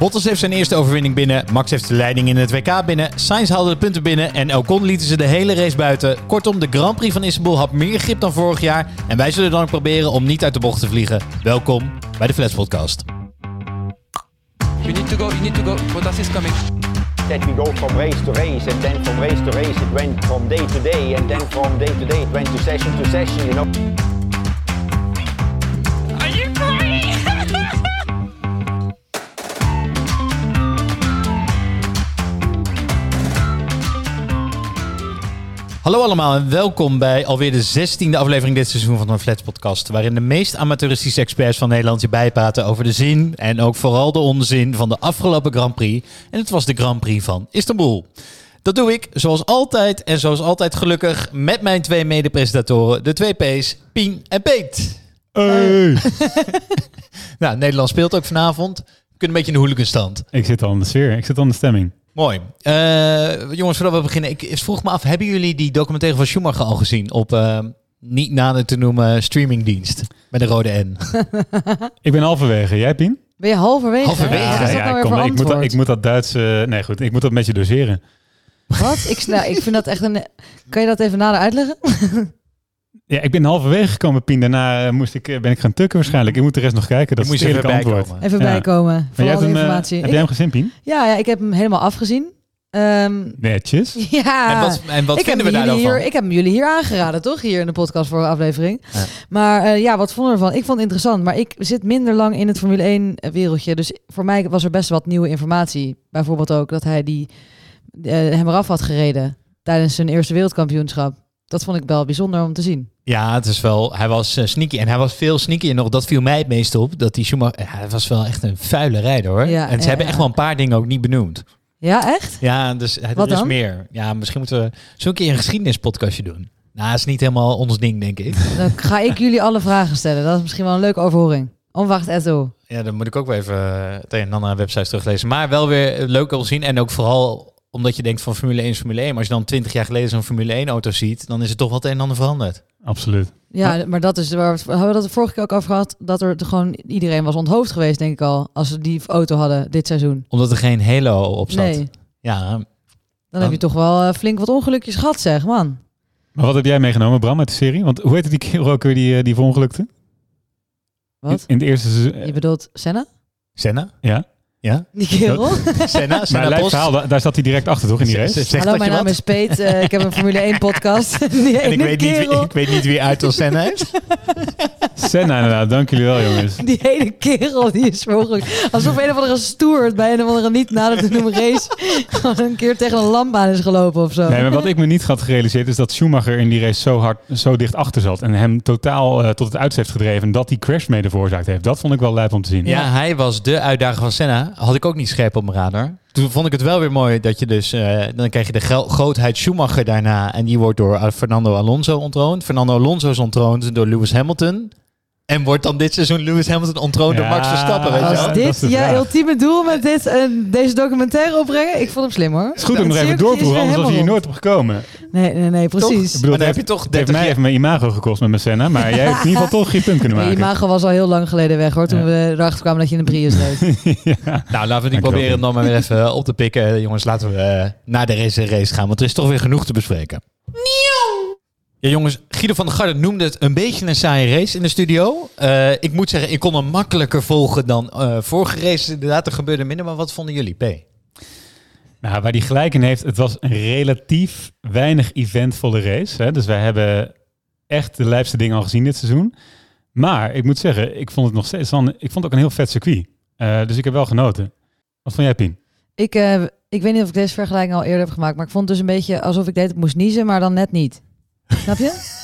Bottas heeft zijn eerste overwinning binnen. Max heeft de leiding in het WK binnen. Sainz haalde de punten binnen. En Ocon lieten ze de hele race buiten. Kortom, de Grand Prix van Istanbul had meer grip dan vorig jaar. En wij zullen dan ook proberen om niet uit de bocht te vliegen. Welkom bij de Flats Podcast. You need to go, you need to go. Bottas is coming. that we go from race to race, and then from race to race it went from day to day, and then from day to day it went to session to session, you know. Hallo allemaal en welkom bij alweer de zestiende aflevering dit seizoen van de Flats Podcast. Waarin de meest amateuristische experts van Nederland je bijpraten over de zin en ook vooral de onzin van de afgelopen Grand Prix. En het was de Grand Prix van Istanbul. Dat doe ik zoals altijd en zoals altijd gelukkig met mijn twee mede-presentatoren, de twee P's, Pien en Peet. Hey. Nou, Nederland speelt ook vanavond. Kunnen een beetje in de hooliganstand. Ik zit al in de sfeer, ik zit al in de stemming. Mooi. Eh, jongens, voordat we beginnen, ik vroeg me af, hebben jullie die documentaire van Schumacher al gezien op eh, niet nader te noemen streamingdienst met de rode N? Ik ben halverwege. Jij, Pien? Ben je halverwege? Halverwege? Ja, nou kom, ik, moet dat, ik moet dat Duits... eh, nee, goed. Ik moet dat met je doseren. Wat? Ik, nou, ik vind dat echt een... Kan je dat even nader uitleggen? Ja, ik ben halverwege gekomen, Pien. Daarna eh, moest ik, eh, ben ik gaan tukken waarschijnlijk. Ik moet de rest nog kijken. Dat Je is het eerlijke antwoord. komen. Even Ja. bijkomen voor alle hem, eh, informatie. heb Ik- jij hem gezien, Pien? ja, ja, ik heb hem helemaal afgezien. Ehm, Netjes. ja. En wat, en wat ik, vinden we daar dan van? ik heb hem jullie hier aangeraden, toch? Hier in de podcast voor aflevering. Ja. Maar eh, ja, wat vonden we ervan? Ik vond het interessant, maar ik zit minder lang in het Formule 1 wereldje. Dus voor mij was er best wat nieuwe informatie. Bijvoorbeeld ook dat hij die, hem eraf had gereden tijdens zijn eerste wereldkampioenschap. Dat vond ik wel bijzonder om te zien. Ja, het is wel, hij was eh, sneaky en hij was veel sneakier nog. Dat viel mij het meest op. Dat die Schumacher, hij was wel echt een vuile rijder hoor. Ja, en ze ja, hebben echt wel een paar dingen ook niet benoemd. Ja, echt? Ja, dus er Wat is dan? meer. Ja, misschien moeten we zo'n keer een geschiedenispodcastje doen. Nou, dat is niet helemaal ons ding, denk ik. Dan ga ik jullie alle vragen stellen. Dat is misschien wel een leuke overhoring. Onwacht Eto. Ja, dan moet ik ook wel even eh, het een en ander aan websites teruglezen. Maar wel weer leuk om te zien. En ook vooral omdat je denkt van Formule 1 is Formule 1. Maar als je dan 20 jaar geleden zo'n Formule 1 auto ziet, dan is het toch wat een en ander veranderd. Absoluut. Ja, maar dat is waar we het, hebben we dat de vorige keer ook over gehad. Dat er gewoon iedereen was onthoofd geweest, denk ik al. Als ze die auto hadden dit seizoen. Omdat er geen halo op zat. Nee, Ja, dan heb je toch wel eh, flink wat ongelukjes gehad, zeg man. Maar wat heb jij meegenomen, Bram, uit de serie? Want hoe heette die kerel ook weer die, eh, die verongelukte? Wat? In, in de eerste seizoen. Je bedoelt Senna? Senna? Ja. Ja? Die kerel? Senna? Maar Senna verhaal, daar, zat hij direct achter, toch, in die race? zegt Hallo, dat je mijn naam wat? is Peet. Eh, ik heb een Formule 1 podcast. Die En ik weet, niet, wie- ik weet niet wie Ayrton Senna is. Senna, inderdaad. Dank jullie wel, jongens. die hele kerel die is mogelijk. Alsof een of andere stoer bij een of andere niet te noemen race gewoon een keer tegen een lamp aan is gelopen of zo. Nee, maar wat ik me niet had gerealiseerd is dat Schumacher in die race zo hard, zo dicht achter zat en hem totaal eh, tot het uiterste heeft gedreven en dat die crash mede veroorzaakt heeft. Dat vond ik wel lijp om te zien. Ja, hij was de uitdager van Senna. Had ik ook niet scherp op mijn radar. Toen vond ik het wel weer mooi dat je dus... eh, dan krijg je de grootheid Schumacher daarna. En die wordt door eh, Fernando Alonso ontroond. Fernando Alonso is ontroond door Lewis Hamilton. En wordt dan dit seizoen Lewis Hamilton ontroond door Ja, Max Verstappen. Weet je Ja, Als dit de je vraag. ultieme doel met dit, eh, deze documentaire opbrengen, ik vond hem slim hoor. Het is goed om nog Het even door te weer anders was je hier nooit op gekomen. Nee, nee, nee, precies. Ik bedoel, Maar dan heb je heeft, toch het heeft 30 mij even mijn imago gekost met mijn Senna, maar jij hebt in ieder geval toch geen punt kunnen maken. imago was al heel lang geleden weg hoor, toen Ja. we erachter kwamen dat je in een Prius reed. ja. Nou, laten we die proberen dan maar weer even op te pikken. Jongens, laten we eh, naar de race, race gaan. Want er is toch weer genoeg te bespreken. Ja, jongens, Guido van der Garde noemde het een beetje een saaie race in de studio. Eh, ik moet zeggen, ik kon hem makkelijker volgen dan eh, vorige race. Inderdaad, er gebeurde minder. Maar wat vonden jullie, P? Nou, waar hij gelijk in heeft, het was een relatief weinig eventvolle race. Hè? Dus wij hebben echt de lijpste dingen al gezien dit seizoen. Maar ik moet zeggen, ik vond het nog steeds ik vond het ook een heel vet circuit. Eh, dus ik heb wel genoten. Wat vond jij, Pien? ik, eh, ik weet niet of ik deze vergelijking al eerder heb gemaakt, maar ik vond het dus een beetje alsof ik deed het moest niezen, maar dan net niet. Snap je?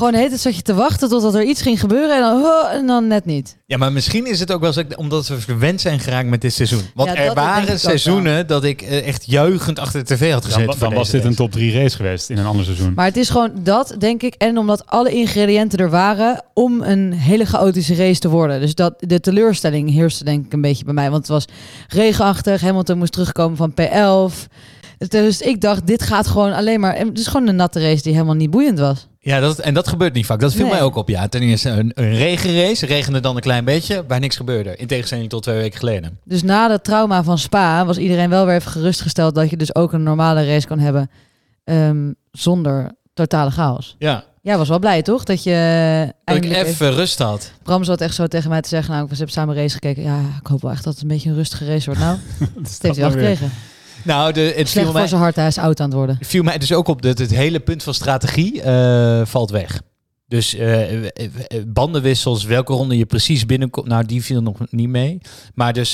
Gewoon hele tijd zat je te wachten totdat er iets ging gebeuren en dan, oh, en dan net niet. Ja, maar misschien is het ook wel zo, omdat we verwend zijn geraakt met dit seizoen. Want Ja, er waren seizoenen dat ik eh, echt juichend achter de tv had gezeten. Dan, was dit een top 3 race geweest in een ander seizoen. Maar het is gewoon dat, denk ik. En omdat alle ingrediënten er waren om een hele chaotische race te worden. Dus dat, de teleurstelling heerste denk ik een beetje bij mij. Want het was regenachtig. Hamilton moest terugkomen van P11. Dus ik dacht, dit gaat gewoon alleen maar... Het is gewoon een natte race die helemaal niet boeiend was. Ja, dat, en dat gebeurt niet vaak. Dat viel Nee. mij ook op. Ja, ten eerste een, een regenrace. Regende dan een klein beetje, waar niks gebeurde. In tegenstelling tot twee weken geleden. Dus na dat trauma van Spa was iedereen wel weer even gerustgesteld dat je dus ook een normale race kan hebben ehm, zonder totale chaos. Ja, Jij was wel blij, toch? Dat je dat ik even rust had. Bram zat echt zo tegen mij te zeggen, nou, we hebben samen race gekeken. Ja, ik hoop wel echt dat het een beetje een rustige race wordt. Nou, dat heeft hij wel weer? Nou, de, het Slecht viel voor mij, zijn hart, hij is oud aan het worden. viel mij dus ook op dat het hele punt van strategie eh, valt weg. Dus eh, bandenwissels, welke ronde je precies binnenkomt, nou die viel nog niet mee. Maar dus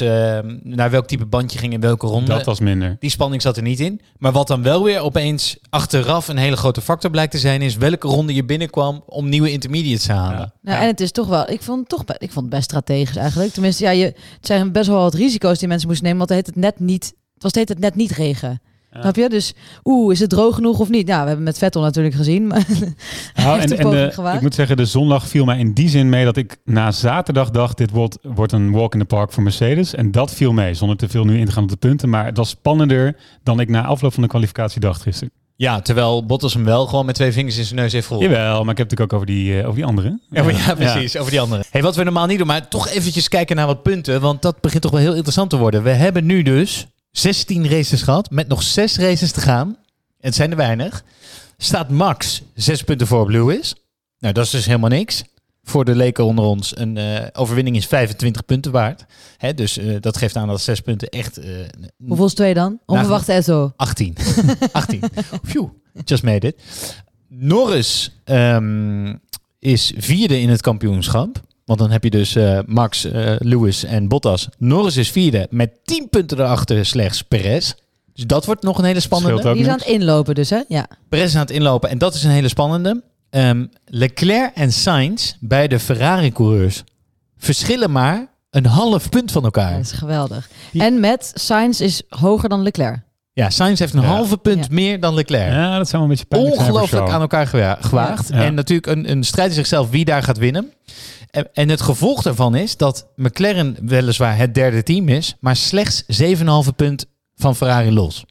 naar welk type band je ging in welke ronde. Dat was minder. Die spanning zat er niet in. Maar wat dan wel weer opeens achteraf een hele grote factor blijkt te zijn, is welke ronde je binnenkwam om nieuwe intermediates te halen. Ja. Nou, En het is toch wel, ik vond het toch ik vond het best strategisch eigenlijk. Tenminste, ja, je, het zijn best wel wat risico's die mensen moesten nemen, want het heet het net niet, het was het, het net niet regen. Ja. Snap je? Dus, oeh, is het droog genoeg of niet? Nou, we hebben met Vettel natuurlijk gezien. Maar Nou, heeft en, en de, ik moet zeggen, de zondag viel mij in die zin mee dat ik na zaterdag dacht, dit wordt, wordt een walk in the park voor Mercedes. En dat viel mee, zonder te veel nu in te gaan op de punten. Maar het was spannender dan ik na afloop van de kwalificatie dacht gisteren. Ja, terwijl Bottas hem wel gewoon met twee vingers in zijn neus heeft geholpen. Jawel, maar ik heb het natuurlijk ook over die, eh, over die andere. Ja, maar ja, precies. Over die andere. Hey, wat we normaal niet doen, maar toch eventjes kijken naar wat punten. Want dat begint toch wel heel interessant te worden. We hebben nu dus 16 races gehad, met nog 6 races te gaan. Het zijn er weinig. Staat Max 6 punten voor op Lewis. Nou, dat is dus helemaal niks. Voor de leken onder ons. Een eh, overwinning is 25 punten waard. Hè, dus eh, dat geeft aan dat 6 punten echt... eh, hoeveel is twee dan? Onverwachte Esso. 18. 18. Phew, just made it. Norris ehm, is vierde in het kampioenschap. Want dan heb je dus eh, Max, eh, Lewis en Bottas. Norris is vierde met 10 punten erachter slechts Perez. Dus dat wordt nog een hele spannende. Die is aan het inlopen dus, hè? Ja. Perez is aan het inlopen en dat is een hele spannende. Ehm, Leclerc en Sainz, beide Ferrari-coureurs, verschillen maar een half punt van elkaar. dat is geweldig. Die- En met Sainz is hoger dan Leclerc. Ja, Sainz heeft een Ja. halve punt Ja. meer dan Leclerc. Ja, dat zou wel een beetje zijn ongelooflijk aan elkaar gewa- gewaagd. Ja. En natuurlijk een, een strijd in zichzelf wie daar gaat winnen. En, en het gevolg daarvan is dat McLaren weliswaar het derde team is, maar slechts 7,5 punt van Ferrari los.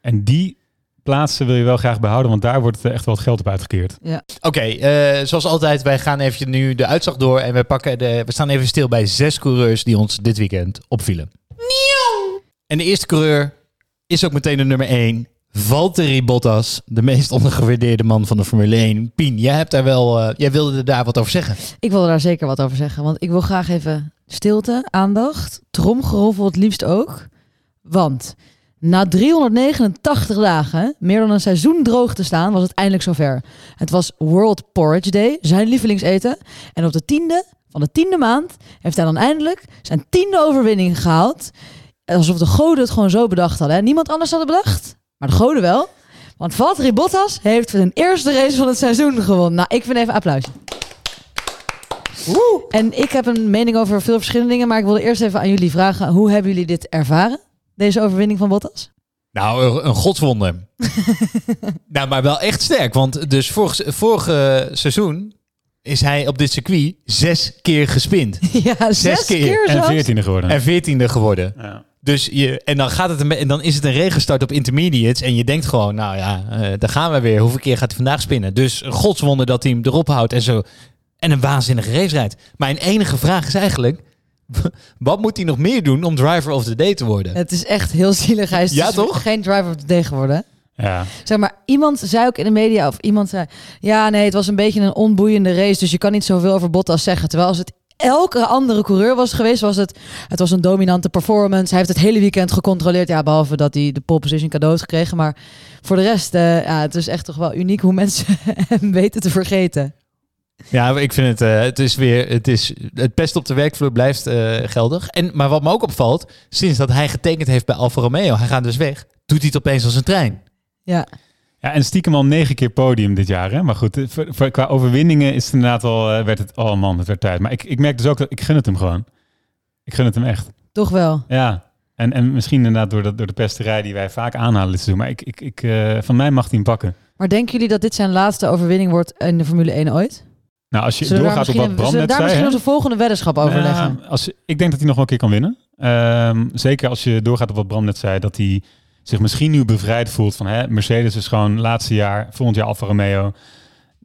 En die plaatsen wil je wel graag behouden, want daar wordt echt wel het geld op uitgekeerd. Oké, eh, zoals altijd, wij gaan even nu de uitslag door en we, pakken de, we staan even stil bij zes coureurs die ons dit weekend opvielen. En de eerste coureur is ook meteen de nummer 1. Valtteri Bottas, de meest ondergewaardeerde man van de Formule 1. Pien, jij, hebt daar wel, eh, jij wilde daar wat over zeggen. Ik wil daar zeker wat over zeggen, want ik wil graag even stilte, aandacht, tromgeroffel het liefst ook. Want na 389 dagen, meer dan een seizoen droog te staan, was het eindelijk zover. Het was World Porridge Day, zijn lievelingseten. En op de tiende van de tiende maand heeft hij dan eindelijk zijn tiende overwinning gehaald. Alsof de goden het gewoon zo bedacht hadden. Hè? Niemand anders had het bedacht, maar de goden wel. Want Valtteri Bottas heeft zijn eerste race van het seizoen gewonnen. Nou, ik vind even applaus. En ik heb een mening over veel verschillende dingen, maar ik wilde eerst even aan jullie vragen: hoe hebben jullie dit ervaren? Deze overwinning van Bottas? Nou, een- godswonder. nou, maar wel echt sterk. Want dus vorig, vorig eh, seizoen is hij op dit circuit zes keer gespind. ja, zes, keer. keer, En veertiende geworden. En veertiende geworden. Ja. Dus je, en dan gaat het een, en dan is het een regenstart op intermediates. En je denkt gewoon, nou ja, eh, daar gaan we weer. Hoeveel keer gaat hij vandaag spinnen? Dus een godswonder dat hij hem erop houdt en zo. En een waanzinnige race rijdt. Mijn enige vraag is eigenlijk, wat moet hij nog meer doen om driver of the day te worden? Het is echt heel zielig. Hij is Ja, dus toch? geen driver of the day geworden. Ja. Zeg maar, iemand zei ook in de media, of iemand zei... Ja, nee, het was een beetje een onboeiende race, dus je kan niet zoveel over Bottas zeggen. Terwijl als het elke andere coureur was geweest, was het... Het was een dominante performance. Hij heeft het hele weekend gecontroleerd. Ja, behalve dat hij de pole position cadeau heeft gekregen. Maar voor de rest, eh, ja, het is echt toch wel uniek hoe mensen hem weten te vergeten. Ja, ik vind het, eh, het is weer, het is, het best op de werkvloer blijft eh, geldig. En, maar wat me ook opvalt, sinds dat hij getekend heeft bij Alfa Romeo, hij gaat dus weg, doet hij het opeens als een trein. Ja, ja, en stiekem al negen keer podium dit jaar. Hè? Maar goed, eh, voor, voor- qua overwinningen is het inderdaad al, eh, werd het, oh man, het werd tijd. Maar ik, ik merk dus ook dat ik gun het hem gewoon. Ik gun het hem echt. toch wel. Ja. En, en misschien inderdaad door de, door de pesterij die wij vaak aanhalen dit seizoen. Maar ik, ik, ik, eh, van mij mag hij hem pakken. Maar denken jullie dat dit zijn laatste overwinning wordt in de Formule 1 ooit? Nou, als je Zullen doorgaat op wat Bram we net daar zei... misschien hè? onze volgende weddenschap over Ja, leggen? als, ik denk dat hij nog wel een keer kan winnen. Ehm, zeker als je doorgaat op wat Bram net zei, dat hij zich misschien nu bevrijd voelt van hè, Mercedes is gewoon laatste jaar, volgend jaar Alfa Romeo.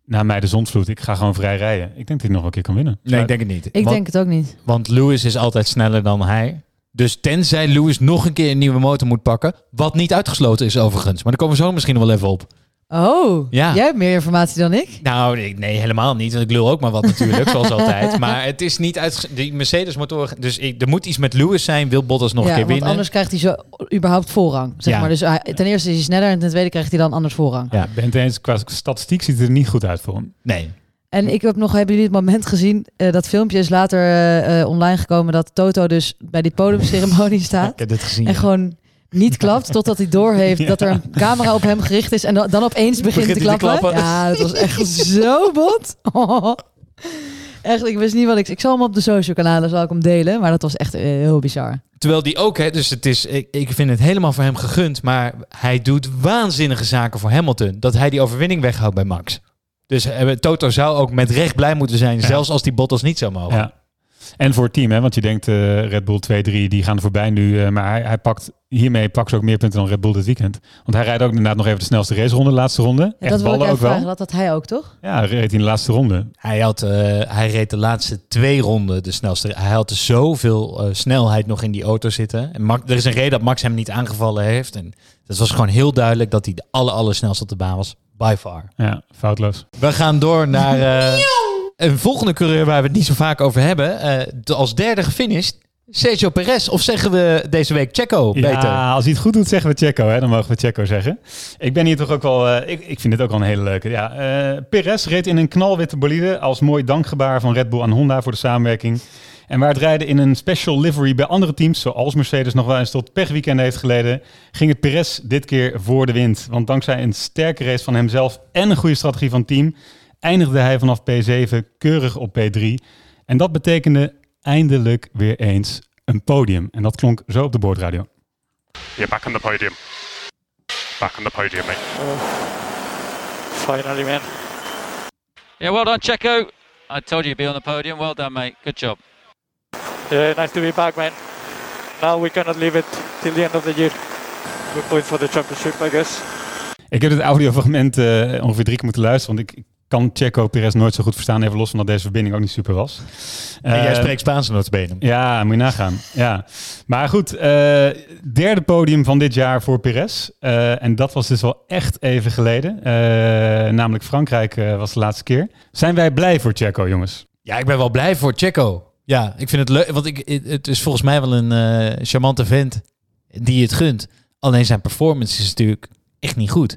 na mij de zonsvloed, ik ga gewoon vrij rijden. Ik denk dat hij nog een keer kan winnen. Nee, ik denk het niet. Ik want, denk het ook niet. want Lewis is altijd sneller dan hij. Dus tenzij Lewis nog een keer een nieuwe motor moet pakken, wat niet uitgesloten is overigens. Maar daar komen we zo misschien nog wel even op. Oh, Ja. jij hebt meer informatie dan ik. Nou, ik- nee, helemaal niet. Want ik lul ook maar wat natuurlijk, zoals altijd. Maar het is niet uit die Mercedes motor. Dus ik, er moet iets met Lewis zijn. Wil Bottas nog ja, een keer winnen? anders krijgt hij zo überhaupt voorrang. Zeg Ja. maar. Dus hij- ten eerste is hij sneller en ten tweede krijgt hij dan anders voorrang. Ja. Ik ben het eens, qua statistiek ziet het er niet goed uit voor hem. Nee. En ik heb nog, hebben jullie het moment gezien? eh, dat filmpje is later eh, eh, online gekomen dat Toto dus bij die podiumceremonie staat. Ik heb dit gezien. En ja. gewoon niet klapt totdat hij doorheeft dat er een camera op hem gericht is. En dan, dan opeens begint, Begint te, hij te klappen. Ja, dat was echt zo bot. Oh. Echt, ik wist niet wat ik... Ik zal hem op de social kanalen, zal ik hem delen. Maar dat was echt eh, heel bizar. Terwijl die ook, hè, dus het is, ik, ik vind het helemaal voor hem gegund. Maar hij doet waanzinnige zaken voor Hamilton. Dat hij die overwinning weghoudt bij Max. Dus eh, Toto zou ook met recht blij moeten zijn. Ja. Zelfs als die Bottas niet zou mogen. Ja. En voor het team, hè? want je denkt eh, Red Bull 2, 3, die gaan er voorbij nu. eh, maar hij, hij pakt, hiermee pakt ze ook meer punten dan Red Bull dit weekend. Want hij rijdt ook inderdaad nog even de snelste raceronde, de laatste ronde. Ja, Echt dat wil ballen ook wel. Dat had hij ook, toch? Ja, reed hij in de laatste ronde. Hij, had, eh, hij reed de laatste twee ronden de snelste. Hij had zoveel eh, snelheid nog in die auto zitten. En Max, er is een reden dat Max hem niet aangevallen heeft. En het was gewoon heel duidelijk dat hij de aller, allersnelste op de baan was. By far. Ja, foutloos. We gaan door naar eh, een volgende coureur waar we het niet zo vaak over hebben. Eh, als derde gefinished, Sergio Perez. Of zeggen we deze week Checo beter? Ja, als hij het goed doet, zeggen we Checo. Hè? Dan mogen we Checo zeggen. Ik ben hier toch ook wel... eh, ik, ik vind dit ook wel een hele leuke. Ja, eh Perez reed in een knalwitte bolide als mooi dankgebaar van Red Bull aan Honda voor de samenwerking. En waar het rijden in een special livery bij andere teams, zoals Mercedes nog wel eens tot pechweekend heeft geleden, ging het Perez dit keer voor de wind. Want dankzij een sterke race van hemzelf en een goede strategie van het team, eindigde hij vanaf P7 keurig op P3. En dat betekende eindelijk weer eens een podium. En dat klonk zo op de boordradio. You're back on the podium. Back on the podium, mate. Finally, man. Yeah, well done, Checo. I told you to be on the podium. Well done, mate. Good job. Yeah, nice to be back, man. Now we cannot leave it till the end of the year. Good point for the championship, I guess. Ik heb het audiofragment eh ongeveer drie keer moeten luisteren, want ik, ik kan Checo Perez nooit zo goed verstaan, even los van dat deze verbinding ook niet super was. En jij Eh, spreekt Spaans notabene. Ja, moet je nagaan. Ja. Maar goed, eh, derde podium van dit jaar voor Perez. Eh, en dat was dus wel echt even geleden. Eh, namelijk Frankrijk eh, was de laatste keer. Zijn wij blij voor Checo, jongens? Ja, ik ben wel blij voor Checo. Ja, ik vind het leuk, want ik, het- is volgens mij wel een eh, charmante vent die het gunt. Alleen zijn performance is natuurlijk echt niet goed.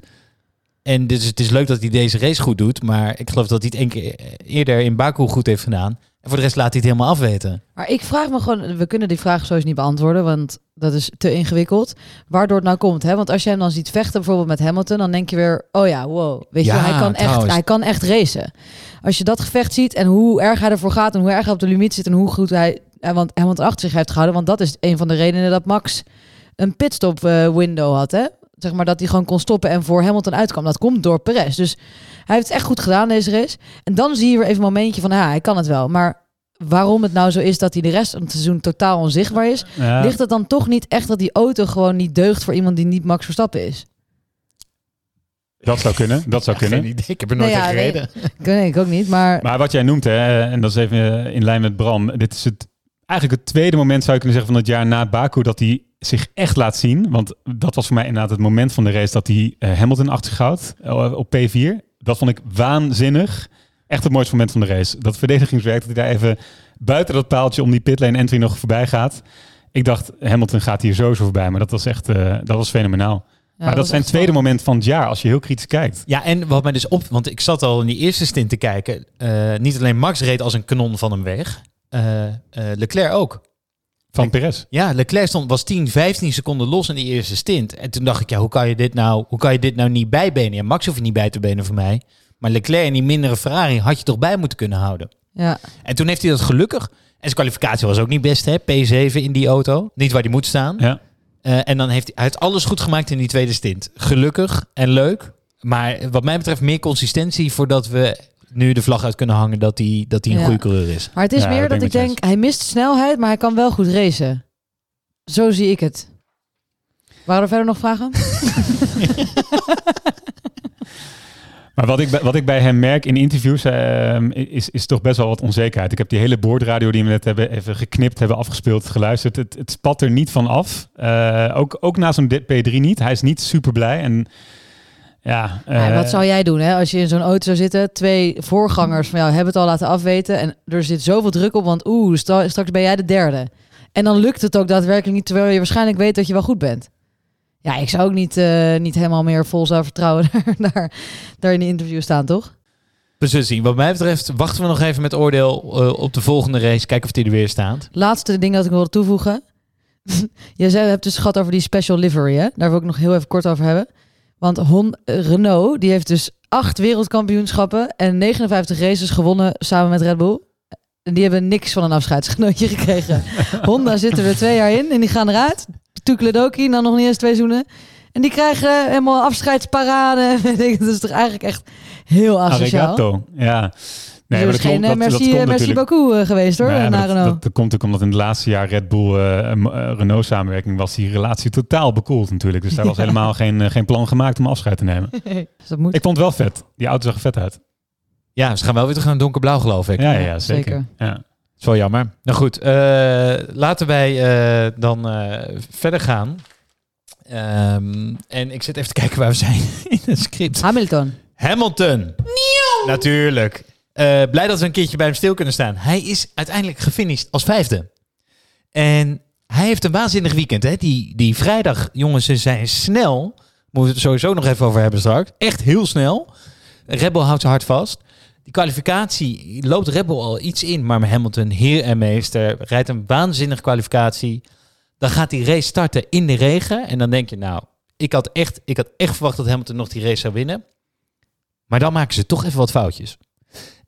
En dus het is leuk dat hij deze race goed doet, maar ik geloof dat hij het één keer eerder in Baku goed heeft gedaan. En voor de rest laat hij het helemaal afweten. Maar ik vraag me gewoon, we kunnen die vraag sowieso niet beantwoorden, want dat is te ingewikkeld. Waardoor het nou komt, hè? Want als je hem dan ziet vechten bijvoorbeeld met Hamilton, dan denk je weer, oh ja, wow, weet je, Ja, wel, hij kan echt, hij kan echt racen. Als je dat gevecht ziet en hoe erg hij ervoor gaat en hoe erg hij op de limiet zit en hoe goed hij, eh, want Hamilton achter zich heeft gehouden, want dat is een van de redenen dat Max een pitstop eh, window had, hè? Zeg maar dat hij gewoon kon stoppen en voor Hamilton uitkwam. Dat komt door Perez. Dus hij heeft het echt goed gedaan deze race. En dan zie je weer even een momentje van, ja, hij kan het wel. Maar waarom het nou zo is dat hij de rest van het seizoen totaal onzichtbaar is, Ja. ligt het dan toch niet echt dat die auto gewoon niet deugt voor iemand die niet Max Verstappen is? Dat zou kunnen, dat zou kunnen. Geen idee, ik heb er nooit Nee, ja, gereden. Nee, ik ook niet, maar, Maar wat jij noemt, hè, en dat is even in lijn met Bram. Dit is het, eigenlijk het tweede moment, zou je kunnen zeggen, van het jaar na Baku, dat hij zich echt laat zien. Want dat was voor mij inderdaad het moment van de race dat hij eh, Hamilton achter zich houdt eh, op P4. Dat vond ik waanzinnig. Echt het mooiste moment van de race. Dat verdedigingswerk, dat hij daar even buiten dat paaltje om die pitlane entry nog voorbij gaat. Ik dacht, Hamilton gaat hier sowieso voorbij. Maar dat was echt, eh, dat was fenomenaal. ja, maar dat is zijn tweede moment van het jaar, als je heel kritisch kijkt. Ja, en wat mij dus op... Want ik zat al in die eerste stint te kijken. niet alleen Max reed als een kanon van hem weg. eh, Leclerc ook. Van Perez. Ja, Leclerc stond, was 10, 15 seconden los in die eerste stint. En toen dacht ik, ja, hoe kan je dit nou, hoe kan je dit nou niet bijbenen? Ja, Max hoef je niet bij te benen voor mij. Maar Leclerc in die mindere Ferrari had je toch bij moeten kunnen houden. Ja, En toen heeft hij dat gelukkig. En zijn kwalificatie was ook niet best, hè? P7 in die auto. Niet waar hij moet staan. Ja. Eh, en dan heeft hij, hij heeft alles goed gemaakt in die tweede stint. Gelukkig en leuk. Maar wat mij betreft meer consistentie voordat we nu de vlag uit kunnen hangen dat hij, dat hij een Ja. goede coureur is. maar het is Ja, meer dat ik denk, hij mist snelheid, maar hij kan wel goed racen. Zo zie ik het. Waren er verder nog vragen? Maar wat ik, bij- wat ik bij hem merk in interviews ehm, is, is toch best wel wat onzekerheid. Ik heb die hele boordradio die we net hebben even geknipt, hebben afgespeeld, geluisterd. Het, het spat er niet van af. Eh, ook, ook na zo'n dit P3 niet. Hij is niet super blij. En ja, Ja, eh, wat zou jij doen hè? als je in zo'n auto zou zitten? Twee voorgangers van jou hebben het al laten afweten. En er zit zoveel druk op, want oeh, sta- straks ben jij de derde. En dan lukt het ook daadwerkelijk niet, terwijl je waarschijnlijk weet dat je wel goed bent. Ja, ik zou ook niet, eh, niet helemaal meer vol zelfvertrouwen daar, daar, daar in de interview staan, toch? We zullen zien. Wat mij betreft wachten we nog even met oordeel eh, op de volgende race. Kijken of die er weer staat. Laatste ding dat ik wilde toevoegen. je zei, hebt dus gehad over die special livery, hè? Daar wil ik nog heel even kort over hebben. Want Hon, eh, Renault, die heeft dus acht wereldkampioenschappen en 59 races gewonnen samen met Red Bull. En die hebben niks van een afscheidsgenootje gekregen. Honda zit er twee jaar in en die gaan eruit. Tukledoki, dan nog niet eens twee zoenen. En die krijgen helemaal afscheidsparade. dat is toch eigenlijk echt heel asociaal. Arigato. Ja. Nee, maar is geen klopt. eh, merci, komt merci natuurlijk- beaucoup eh, geweest hoor, Nee, naar dat, Renault. dat, dat komt ook omdat in het laatste jaar Red Bull eh, eh, Renault samenwerking was die relatie totaal bekoeld natuurlijk. Dus daar was Ja. helemaal geen, eh, geen plan gemaakt om afscheid te nemen. dus dat moet. Ik vond het wel vet. Die auto zag er vet uit. Ja, ze gaan wel weer terug naar donkerblauw, geloof ik. Ja, ja, ja, zeker. zeker. Ja. Dat is wel jammer. Nou goed, eh, laten wij eh, dan eh, verder gaan. Ehm, en ik zit even te kijken waar we zijn in het script. Hamilton. Hamilton. Natuurlijk. Eh, blij dat we een keertje bij hem stil kunnen staan. Hij is uiteindelijk gefinished als vijfde. En hij heeft een waanzinnig weekend. Hè? Die, die vrijdag, jongens, ze zijn snel. Moeten we het sowieso nog even over hebben straks. Echt heel snel. Red Bull houdt ze hard vast. Die kwalificatie loopt Red Bull al iets in. Maar Hamilton, heer en meester, rijdt een waanzinnige kwalificatie. Dan gaat die race starten in de regen. En dan denk je, nou, ik had echt, ik had echt verwacht dat Hamilton nog die race zou winnen. Maar dan maken ze toch even wat foutjes.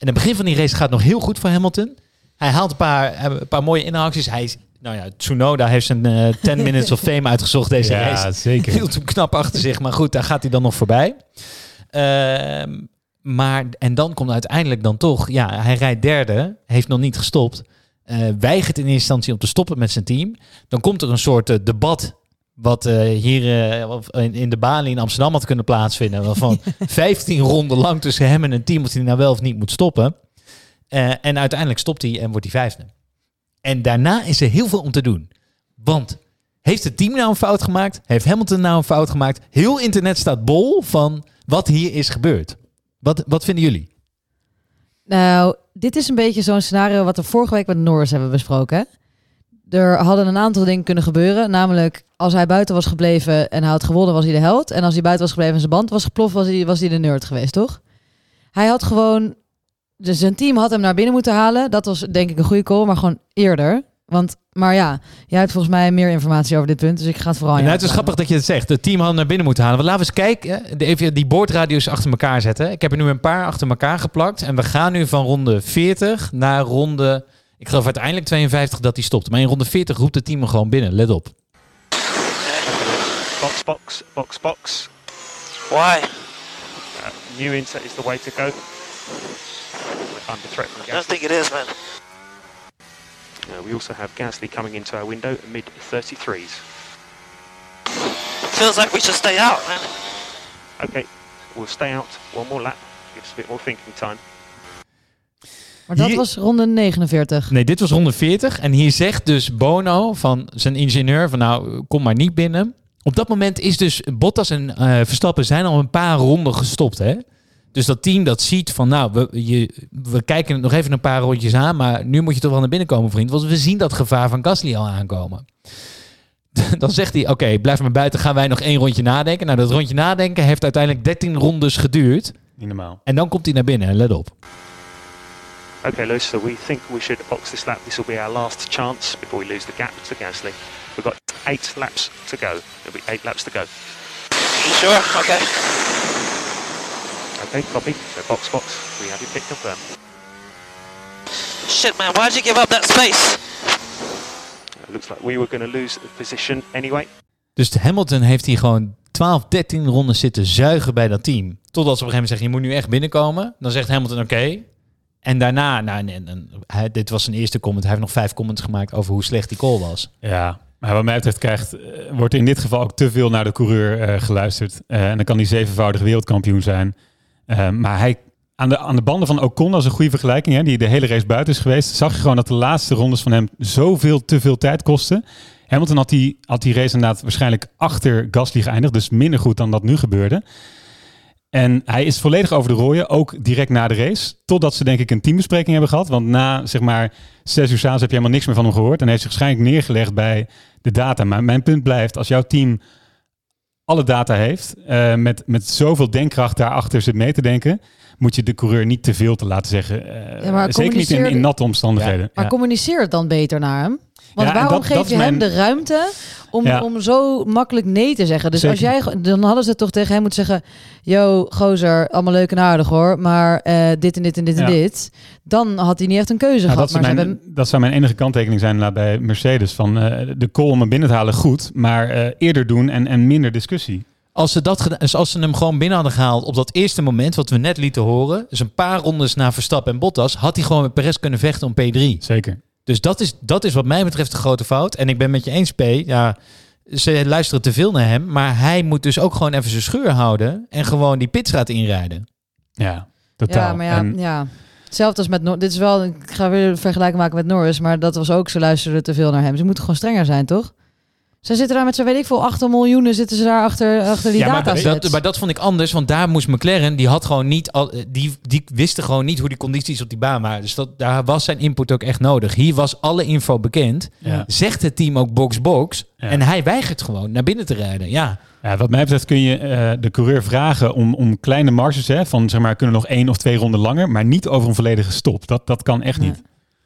En het begin van die race gaat nog heel goed voor Hamilton. Hij haalt een paar, een paar mooie inhaalacties. Hij is, nou ja, Tsunoda heeft zijn eh 10 minutes of fame uitgezocht deze ja, race. zeker. Hield hem knap achter zich, maar goed, daar gaat hij dan nog voorbij. Ehm, maar, en dan komt uiteindelijk dan toch, ja, hij rijdt derde, heeft nog niet gestopt. eh, weigert in eerste instantie om te stoppen met zijn team. Dan komt er een soort eh, debat wat eh, hier eh, in, in de balie in Amsterdam had kunnen plaatsvinden. Waarvan 15 ronden lang tussen hem en een team of hij nou wel of niet moet stoppen. Eh, en uiteindelijk stopt hij en wordt hij vijfde. En daarna is er heel veel om te doen. Want heeft het team nou een fout gemaakt? Heeft Hamilton nou een fout gemaakt? Heel internet staat bol van wat hier is gebeurd. Wat, wat vinden jullie? Nou, dit is een beetje zo'n scenario wat we vorige week met Norris hebben besproken. hè? Er hadden een aantal dingen kunnen gebeuren. Namelijk, als hij buiten was gebleven en hij had gewonnen, was hij de held. En als hij buiten was gebleven en zijn band was geploft, was hij, was hij de nerd geweest, toch? Hij had gewoon... Dus zijn team had hem naar binnen moeten halen. Dat was denk ik een goede call, maar gewoon eerder. Want, maar ja, jij hebt volgens mij meer informatie over dit punt. Dus ik ga het vooral aan Nou, het is grappig dat je het zegt. Het team had hem naar binnen moeten halen. Want laten we eens kijken. Even die boordradio's achter elkaar zetten. Ik heb er nu een paar achter elkaar geplakt. En we gaan nu van ronde 40 naar ronde... Ik geloof uiteindelijk 52 dat hij stopt. Maar in ronde 40 roept het team hem gewoon binnen. Let op. Box, box, box, box. Why? Uh, new inset is the way to go. We're under threat from I don't think it is, man. Uh, we also have Gasly coming into our window, mid 33s. Feels like we should stay out, man. Okay, we'll stay out one more lap. Gives us a bit more thinking time. Maar dat Hier- was ronde 49. Nee, dit was ronde 40. En hier zegt dus Bono van zijn ingenieur van nou, kom maar niet binnen. Op dat moment is dus Bottas en eh, Verstappen zijn al een paar ronden gestopt. Hè? Dus dat team dat ziet van nou, we, je, we kijken het nog even een paar rondjes aan. Maar nu moet je toch wel naar binnen komen, vriend. Want we zien dat gevaar van Gasly al aankomen. Dan zegt hij, oké, blijf maar buiten. Gaan wij nog één rondje nadenken. Nou, dat rondje nadenken heeft uiteindelijk 13 rondes geduurd. Niet normaal. En dan komt hij naar binnen. Let op. Okay, Lewis, so we think we should box this lap. This will be our last chance before we lose the gap to Gasly. We've got eight laps to go. There'll be eight laps to go. You sure? Okay. Okay, copy. So box, box. We have you picked up then. Shit, man. Why'd you give up that space? It looks like we were going to lose the position anyway. Dus Hamilton heeft hier gewoon 12, 13 ronden zitten zuigen bij dat team. Totdat ze op een gegeven moment zeggen, je moet nu echt binnenkomen. Dan zegt Hamilton, oké. En daarna, nou, dit was zijn eerste comment. Hij heeft nog vijf comments gemaakt over hoe slecht die call was. Ja, maar wat mij betreft krijgt, eh, wordt in dit geval ook te veel naar de coureur eh, geluisterd. Eh, en dan kan hij zevenvoudig wereldkampioen zijn. Maar hij, aan, de, aan de banden van Ocon, is een goede vergelijking, hè, die de hele race buiten is geweest, zag je gewoon dat de laatste rondes van hem zoveel te veel tijd kosten. Hamilton had die, had die race inderdaad waarschijnlijk achter Gasly geëindigd, dus minder goed dan dat nu gebeurde. En hij is volledig over de rooien, ook direct na de race. Totdat ze denk ik een teambespreking hebben gehad. Want na zeg maar zes uur s'avonds heb je helemaal niks meer van hem gehoord. En hij heeft zich waarschijnlijk neergelegd bij de data. Maar mijn punt blijft, als jouw team alle data heeft, eh, met, met zoveel denkkracht daarachter zit mee te denken, moet je de coureur niet te veel te laten zeggen. Eh, Ja, maar zeker niet in, in natte omstandigheden. Maar Ja. communiceer het dan beter naar hem. Want Ja, waarom dat- geef dat je hem de ruimte om, Ja. om zo makkelijk nee te zeggen? Dus Zeker. als jij, dan hadden ze toch tegen hem moeten zeggen: Yo, gozer, allemaal leuk en aardig hoor, maar eh, dit en dit en dit en dit. Dan had hij niet echt een keuze Nou, gehad. dat, Maar mijn, hebben, dat zou mijn enige kanttekening zijn bij Mercedes. Van eh, de call om hem binnen te halen goed, maar eh, eerder doen en, en minder discussie. Als ze, dat, dus als ze hem gewoon binnen hadden gehaald op dat eerste moment, wat we net lieten horen, dus een paar rondes na Verstappen en Bottas, had hij gewoon met Perez kunnen vechten om P3. Zeker. Dus dat is, dat is wat mij betreft de grote fout. En ik ben met je eens, P. Ja, ze luisteren te veel naar hem. Maar hij moet dus ook gewoon even zijn scheur houden. En gewoon die pitstraat inrijden. Ja, totaal. ja, maar ja, En- ja. Hetzelfde als met Nor- Dit is wel, ik ga weer een vergelijking maken met Norris, maar dat was ook, ze luisterden te veel naar hem. Ze moeten gewoon strenger zijn, toch? Ze zitten daar met zo weet ik veel, 8 miljoenen zitten ze daar achter, achter die Ja, maar datasets. Dat, maar dat vond ik anders. Want daar moest McLaren, die had gewoon niet al, die, die wisten gewoon niet hoe die condities op die baan waren. Dus dat, daar was zijn input ook echt nodig. Hier was alle info bekend. Ja. Zegt het team ook box-box. Ja. En hij weigert gewoon naar binnen te rijden. Ja. Ja, wat mij betreft kun je eh, de coureur vragen om, om kleine marges, hè, van zeg maar, kunnen nog één of twee ronden langer, maar niet over een volledige stop. Dat, dat kan echt niet.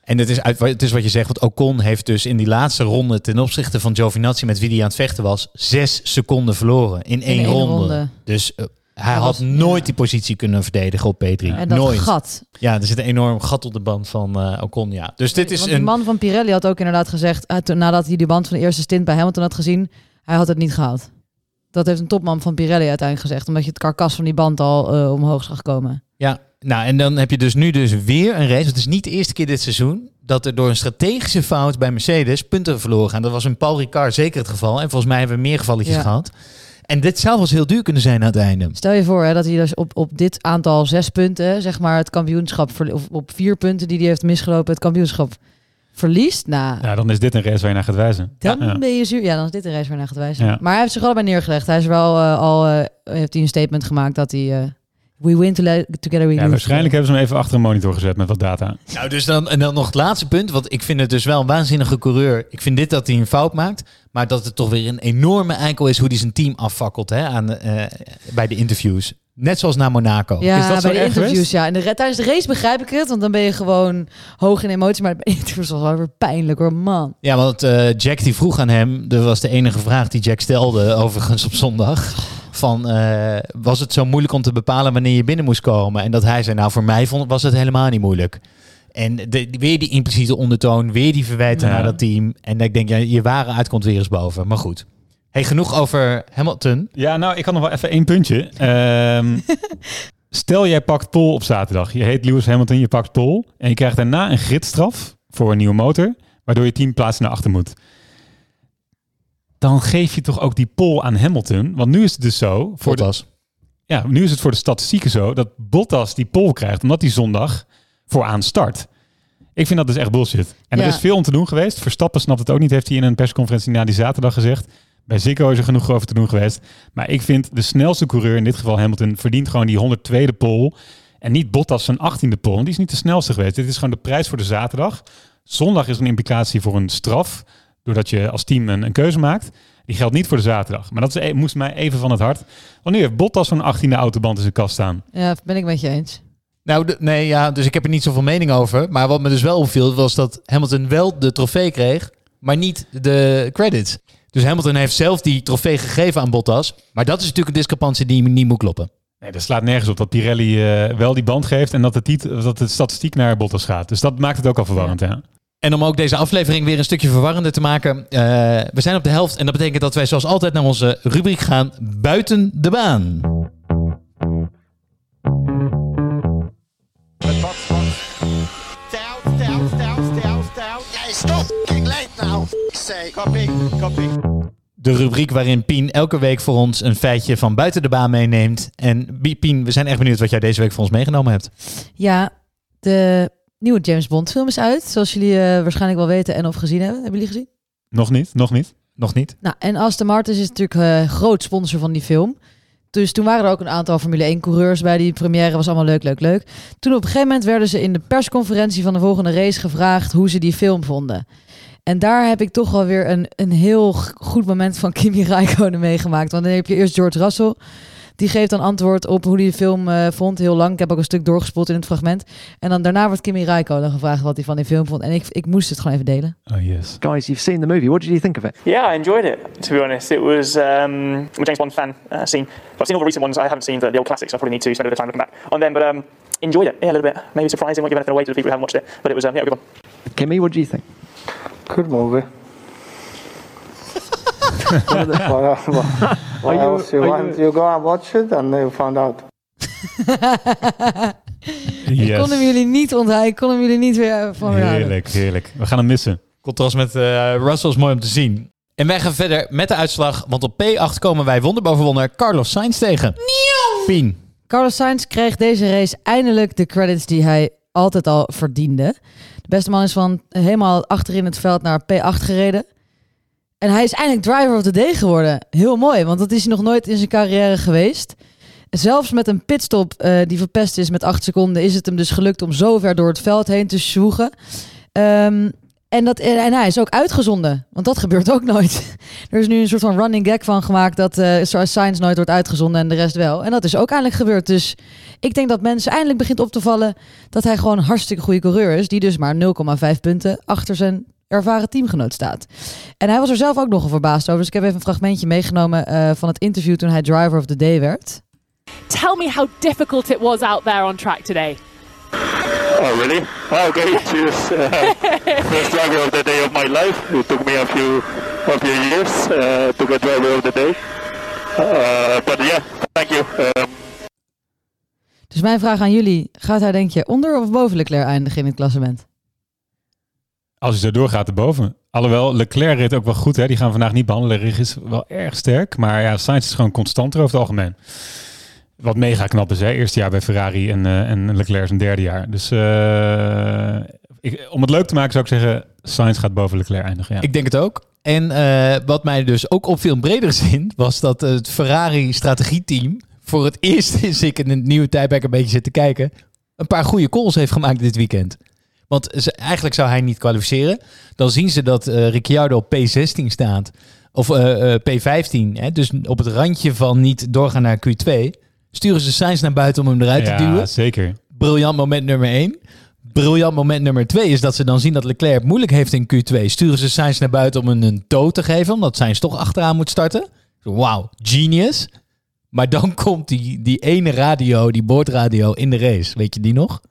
En het is, uit, het is wat je zegt, want Ocon heeft dus in die laatste ronde ten opzichte van Giovinazzi met wie hij aan het vechten was, zes seconden verloren in één één ronde. ronde. Dus eh, hij Dat had was- nooit ja. die positie kunnen verdedigen op P3. en dat nooit. gat. Ja, er zit een enorm gat op de band van eh, Ocon. Ja. Dus dit is Want een. man van Pirelli had ook inderdaad gezegd, eh, toen- nadat hij die band van de eerste stint bij Hamilton had gezien, hij had het niet gehaald. Dat heeft een topman van Pirelli uiteindelijk gezegd, omdat je het karkas van die band al omhoog zag komen. Ja, nou en dan heb je dus nu dus weer een race. Het is niet de eerste keer dit seizoen dat er door een strategische fout bij Mercedes punten verloren gaan. Dat was in Paul Ricard zeker het geval. En volgens mij hebben we meer gevalletjes Ja. gehad. En dit zou wel eens heel duur kunnen zijn aan het einde. Stel je voor hè, dat hij dus op, op dit aantal zes punten, zeg maar het kampioenschap, of op vier punten die hij heeft misgelopen, het kampioenschap verliest. Nou, Ja, dan is dit een race waar je naar gaat wijzen. dan Ja. ben je zuur. Ja, dan is dit een race waar naar gaat wijzen. Ja. Maar hij heeft zich allebei neergelegd. Hij is wel eh, al, eh, heeft hij een statement gemaakt dat hij, eh, we win to together we Ja, lose waarschijnlijk hebben ze hem even achter een monitor gezet met wat data. Nou, dus dan, en dan nog het laatste punt. Want ik vind het dus wel een waanzinnige coureur. Ik vind dit dat hij een fout maakt. Maar dat het toch weer een enorme eikel is hoe hij zijn team affakkelt hè, aan, eh, bij de interviews. Net zoals naar Monaco. Ja, Is dat zo bij de erg interviews, geweest? ja. En de, tijdens de race begrijp ik het, want dan ben je gewoon hoog in emotie. Maar bij de interviews was het wel weer pijnlijk hoor, man. Ja, want eh, Jack die vroeg aan hem, dat was de enige vraag die Jack stelde, overigens op zondag. Van, eh, was het zo moeilijk om te bepalen wanneer je binnen moest komen? En dat hij zei, nou voor mij vond, was het helemaal niet moeilijk. En de, weer die impliciete ondertoon, weer die verwijten Ja. naar dat team. En ik denk, ja, je ware uit komt weer eens boven. Maar goed. Hey, genoeg over Hamilton. Ja, nou, ik had nog wel even één puntje. Ehm, stel, jij pakt pol op zaterdag. Je heet Lewis Hamilton, je pakt pol. En je krijgt daarna een gridstraf voor een nieuwe motor. Waardoor je tien plaatsen naar achter moet. Dan geef je toch ook die pol aan Hamilton. Want nu is het dus zo. Voor de, Bottas. ja, nu is het voor de statistieken zo dat Bottas die pol krijgt. Omdat hij zondag vooraan start. Ik vind dat dus echt bullshit. En er is veel om te doen geweest. Verstappen snapt het ook niet, heeft hij in een persconferentie na die zaterdag gezegd. Bij Ziggo is er genoeg over te doen geweest. Maar ik vind de snelste coureur, in dit geval Hamilton, verdient gewoon die 102e pole. En niet Bottas zijn 18e pole. Want die is niet de snelste geweest. Dit is gewoon de prijs voor de zaterdag. Zondag is een implicatie voor een straf. Doordat je als team een, een keuze maakt. Die geldt niet voor de zaterdag. Maar dat is, e- moest mij even van het hart. Want nu heeft Bottas zo'n 18e autoband in zijn kast staan. Ja, ben ik met je eens. Nou, de- nee, ja, dus ik heb er niet zoveel mening over. Maar wat me dus wel opviel, was dat Hamilton wel de trofee kreeg, maar niet de credits. Dus Hamilton heeft zelf die trofee gegeven aan Bottas. Maar dat is natuurlijk een discrepantie die niet moet kloppen. Nee, dat slaat nergens op dat Pirelli eh, wel die band geeft. En dat, het niet, dat de statistiek naar Bottas gaat. Dus dat maakt het ook al verwarrend. Ja. En om ook deze aflevering weer een stukje verwarrender te maken. eh, we zijn op de helft en dat betekent dat wij zoals altijd naar onze rubriek gaan buiten de baan. Down, down, down, down, down. Hey, stop! Fucking late now. Say. Copy, copy. De rubriek waarin Pien elke week voor ons een feitje van buiten de baan meeneemt. En Pien, we zijn echt benieuwd wat jij deze week voor ons meegenomen hebt. Ja, de nieuwe James Bond film is uit. Zoals jullie eh, waarschijnlijk wel weten en of gezien hebben. Hebben jullie gezien? Nog niet, nog niet. Nog niet? Nou, en Aston Martin is natuurlijk eh, groot sponsor van die film. Dus toen waren er ook een aantal Formule 1 coureurs bij die première. Was allemaal leuk, leuk, leuk. Toen op een gegeven moment werden ze in de persconferentie van de volgende race gevraagd hoe ze die film vonden. En daar heb ik toch wel weer een, een heel goed moment van Kimi Räikkönen meegemaakt. Want dan heb je eerst George Russell. Die geeft dan antwoord op hoe hij de film eh, vond. Heel lang. Ik heb ook een stuk doorgespoeld in het fragment. En dan daarna wordt Kimi Räikkönen gevraagd wat hij van die film vond. En ik, ik moest het gewoon even delen. Oh yes. Guys, you've seen the movie. What did you think of it? Yeah, I enjoyed it. To be honest, it was um, I'm a James Bond fan uh, scene. I've seen all the recent ones. I haven't seen the, the old classics. I probably need to spend a bit of time looking back on them. But um, enjoyed it. Yeah, a little bit. Maybe surprising. Won't give anything away to the people who haven't watched it. But it was um, yeah, a good one. Kimmy, what do you think? Good movie. What you- else you are want? you- You go and watch it and you find out. Ik kon hem jullie niet onthouden. Ik kon hem jullie niet weer van houden. Heerlijk, heerlijk. We gaan hem missen. Contrast met eh, Russell is mooi om te zien. En wij gaan verder met de uitslag. Want op P8 komen wij wonder boven wonder Carlos Sainz tegen. Pien. Carlos Sainz kreeg deze race eindelijk de credits die hij altijd al verdiende. De beste man is van helemaal achterin het veld naar P8 gereden. En hij is eindelijk driver of the day geworden. Heel mooi, want dat is hij nog nooit in zijn carrière geweest. Zelfs met een pitstop eh, die verpest is met 8 seconden, is het hem dus gelukt om zo ver door het veld heen te zwoegen. Ehm, en, dat, en hij is ook uitgezonden, want dat gebeurt ook nooit. Er is nu een soort van running gag van gemaakt dat eh Sainz nooit wordt uitgezonden en de rest wel. En dat is ook eindelijk gebeurd. Dus ik denk dat mensen eindelijk begint op te vallen dat hij gewoon hartstikke goede coureur is. Die dus maar 0,5 punten achter zijn ervaren teamgenoot staat. En hij was er zelf ook nogal verbaasd over. Dus ik heb even een fragmentje meegenomen eh, van het interview toen hij driver of the day werd. Tell me how difficult it was out there on track today. Oh, really? Oh, okay. Cheers. Uh, first driver of the day of my life. It took me a few, a few years uh, to get driver of the day. Uh, but yeah, thank you. Um, Dus mijn vraag aan jullie, gaat hij denk je onder of boven Leclerc eindigen in het klassement? Als hij zo doorgaat erboven. Alhoewel, Leclerc reed ook wel goed. Hè? Die gaan vandaag niet behandelen. Leclerc is wel erg sterk. Maar ja, Sainz is gewoon constanter over het algemeen. Wat mega knap is. Hè? Eerste jaar bij Ferrari en, eh, en Leclerc zijn derde jaar. Dus eh, om het leuk te maken zou ik zeggen... Sainz gaat boven Leclerc eindigen. Ja. Ik denk het ook. En eh, wat mij dus ook opviel in bredere zin, was dat het Ferrari strategieteam voor het eerst sinds ik in het nieuwe tijdperk een beetje zit te kijken, een paar goede calls heeft gemaakt dit weekend. Want ze, eigenlijk zou hij niet kwalificeren. Dan zien ze dat eh, Ricciardo op P16 staat. Of eh, eh, P15. Hè, dus op het randje van niet doorgaan naar Q2. Sturen ze Sainz naar buiten om hem eruit ja, te duwen. zeker. Briljant moment nummer 1. Briljant moment nummer 2 is dat ze dan zien dat Leclerc het moeilijk heeft in Q2. Sturen ze Sainz naar buiten om hem een toe te geven, omdat Sainz toch achteraan moet starten. Wauw, genius. Maar dan komt die, die ene radio, die boordradio in de race. Weet je die nog?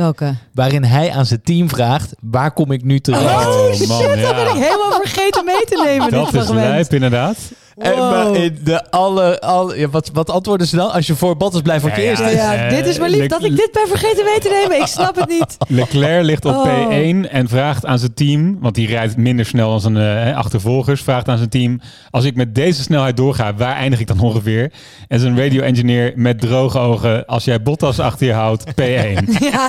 Welke? Waarin hij aan zijn team vraagt, waar kom ik nu terecht? Oh man, Dat ben ik ja. helemaal vergeten mee te nemen, Dat dit is lijp inderdaad. En maar Wow. in de alle, alle ja, wat, wat antwoorden ze dan? Als je voor Bottas blijft voor het Ja, eerst. Ja, ja, dit is maar lief Le- dat ik dit ben vergeten mee te nemen. Ik snap het niet. Leclerc ligt op Oh. P1 en vraagt aan zijn team, want die rijdt minder snel dan zijn eh, achtervolgers, vraagt aan zijn team, als ik met deze snelheid doorga, waar eindig ik dan ongeveer? En zijn radio-engineer met droge ogen, als jij Bottas achter je houdt, P1. Ja,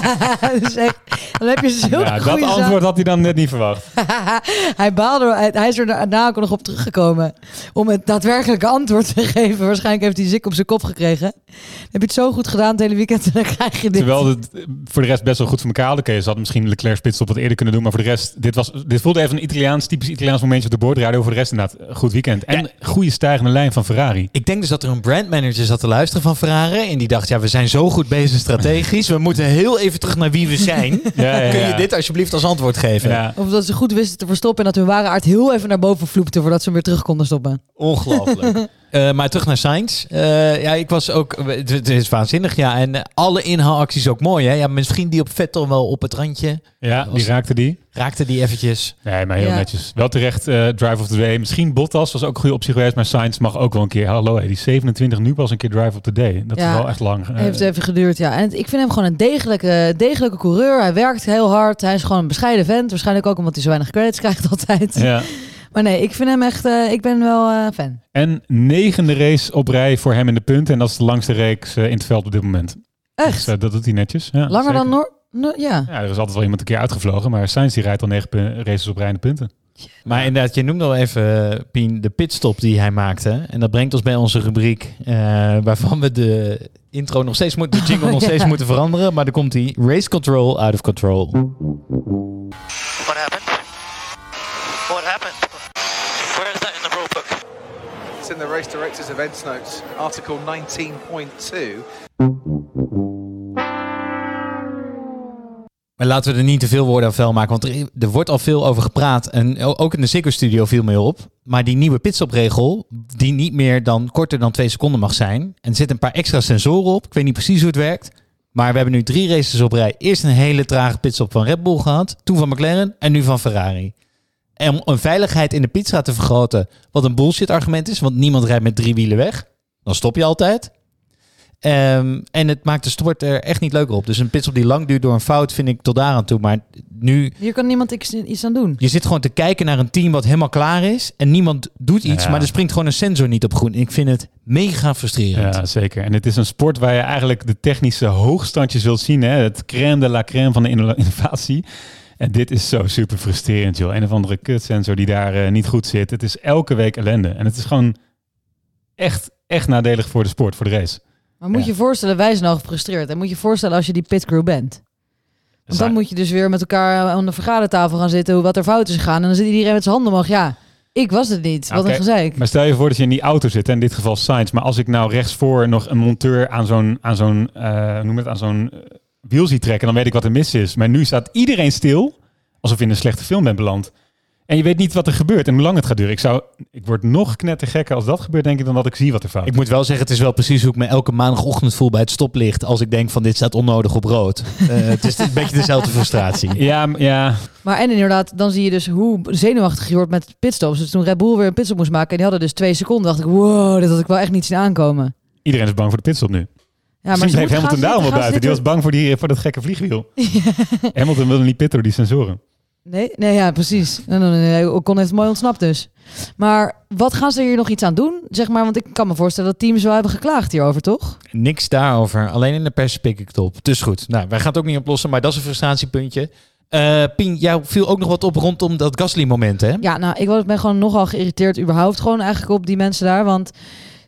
dus echt, dan heb je zulke Ja, dat goede antwoord had hij dan net niet verwacht. hij baalde, er- hij, hij is er daarna ook nog op teruggekomen om het daadwerkelijke antwoord te geven. Waarschijnlijk heeft hij zik op zijn kop gekregen. Dan heb je het zo goed gedaan het hele weekend en dan krijg je dit. Terwijl het eh, voor de rest best wel goed voor elkaar hadden. Oké, ze hadden misschien Leclerc spits op wat eerder kunnen doen. Maar voor de rest, dit, was, dit voelde even een Italiaans, typisch Italiaans momentje op de boordradio. Voor de rest inderdaad, een goed weekend. En goede stijgende lijn van Ferrari. Ik denk dus dat er een brandmanager zat te luisteren van Ferrari. En die dacht, ja, we zijn zo goed bezig strategisch. We moeten heel even terug naar wie we zijn. Ja, ja, Kun je dit alsjeblieft als antwoord geven? Ja. Of dat ze goed wisten te verstoppen en dat hun ware aard heel even naar boven vloepte voordat ze hem weer terug konden stoppen. Ongelooflijk. Eh, maar terug naar Sainz. Eh, ja, ik was ook... Het, het is waanzinnig, ja. En alle inhaalacties ook mooi, hè. Ja, misschien die op Vettel wel op het randje. Ja, die raakte die. Raakte die eventjes. Nee, maar heel Ja. netjes. Wel terecht, eh, drive of the day. Misschien Bottas was ook een goede optie geweest, maar Sainz mag ook wel een keer. Hallo, hey, die 27 nu pas een keer drive of the day. Dat Ja. is wel echt lang. Heeft even geduurd, ja. En ik vind hem gewoon een degelijke, degelijke coureur. Hij werkt heel hard. Hij is gewoon een bescheiden vent. Waarschijnlijk ook omdat hij zo weinig credits krijgt altijd. ja. Maar nee, ik vind hem echt... eh, ik ben wel eh, fan. En negende race op rij voor hem in de punten. En dat is de langste reeks eh, in het veld op dit moment. Echt? Dus, eh, dat doet hij netjes. Ja, Langer zeker. dan Noor... Ja. Ja, er is altijd wel iemand een keer uitgevlogen. Maar Sainz die rijdt al negen races op rij in de punten. Maar inderdaad, je noemde al even, Pien, de pitstop die hij maakte. En dat brengt ons bij onze rubriek, eh, waarvan we de intro nog steeds moeten, de jingle nog Ja. steeds moeten veranderen. Maar dan komt die race control out of control. What happened? What happened? Where is that in the rule book? It's in the race director's events notes, article 19.2. Maar laten we er niet te veel woorden aan vuil maken, want er, er wordt al veel over gepraat. En ook in de Ziggo Studio viel meer op. Maar die nieuwe pitstopregel, die niet meer dan korter dan twee seconden mag zijn. En er zitten een paar extra sensoren op. Ik weet niet precies hoe het werkt. Maar we hebben nu drie races op rij. Eerst een hele trage pitstop van Red Bull gehad. Toen van McLaren en nu van Ferrari. En om een veiligheid in de pitstraat te vergroten, wat een bullshit argument is. Want niemand rijdt met drie wielen weg. Dan stop je altijd. Ehm, en het maakt de sport er echt niet leuker op. Dus een pitstop die lang duurt door een fout vind ik tot daar aan toe. Maar nu, Hier kan niemand iets, aan doen. je zit gewoon te kijken naar een team wat helemaal klaar is. En niemand doet iets, Ja. maar er springt gewoon een sensor niet op groen. Ik vind het mega frustrerend. Ja, zeker. En het is een sport waar je eigenlijk de technische hoogstandjes wilt zien. Hè? Het crème de la crème van de inno- innovatie. En dit is zo super frustrerend, joh. Een of andere kutsensor die daar eh, niet goed zit. Het is elke week ellende. En het is gewoon echt, echt nadelig voor de sport, voor de race. Maar moet je je voorstellen, wij zijn al gefrustreerd. En moet je je voorstellen als je die pitcrew bent. Want dan moet je dus weer met elkaar aan de vergadertafel gaan zitten, hoe wat er fout is gegaan. En dan zit iedereen met zijn handen omhoog. Ja, ik was het niet. Wat Oké, een gezeik. Maar stel je voor dat je in die auto zit, hè, in dit geval Sainz. Maar als ik nou rechtsvoor nog een monteur aan zo'n, aan zo'n, eh, noem het, aan zo'n eh, wiel zie trekken, dan weet ik wat er mis is. Maar nu staat iedereen stil, alsof je in een slechte film bent beland. En je weet niet wat er gebeurt en hoe lang het gaat duren. Ik, zou, ik word nog knettergekker als dat gebeurt, denk ik, dan dat ik zie wat er fout Ik moet wel zeggen, het is wel precies hoe ik me elke maandagochtend voel bij het stoplicht. Als ik denk van dit staat onnodig op rood. Eh, het is een beetje dezelfde frustratie. Ja, ja. Maar en inderdaad, dan zie je dus hoe zenuwachtig je wordt met pitstops. Dus toen Red Bull weer een pitstop moest maken en die hadden dus twee seconden, dacht ik, wow, dit had ik wel echt niet zien aankomen. Iedereen is bang voor de pitstop nu. Ja, bleef moeten Hamilton daarom wel buiten. Die was bang voor, die, voor dat gekke vliegwiel. Hamilton wilde niet pitten door die sensoren. Nee, nee, ja, precies. En dan nee, Ocon heeft mooi ontsnapt dus. Maar wat gaan ze hier nog iets aan doen? Zeg maar, want ik kan me voorstellen dat teams wel hebben geklaagd hierover, toch? Niks daarover. Alleen in de pers pik ik het op. Dus goed. Nou, wij gaan het ook niet oplossen, maar dat is een frustratiepuntje. Eh Pien, jou viel ook nog wat op rondom dat Gasly-moment, hè? Ja, nou, ik ben gewoon nogal geïrriteerd überhaupt gewoon eigenlijk op die mensen daar. Want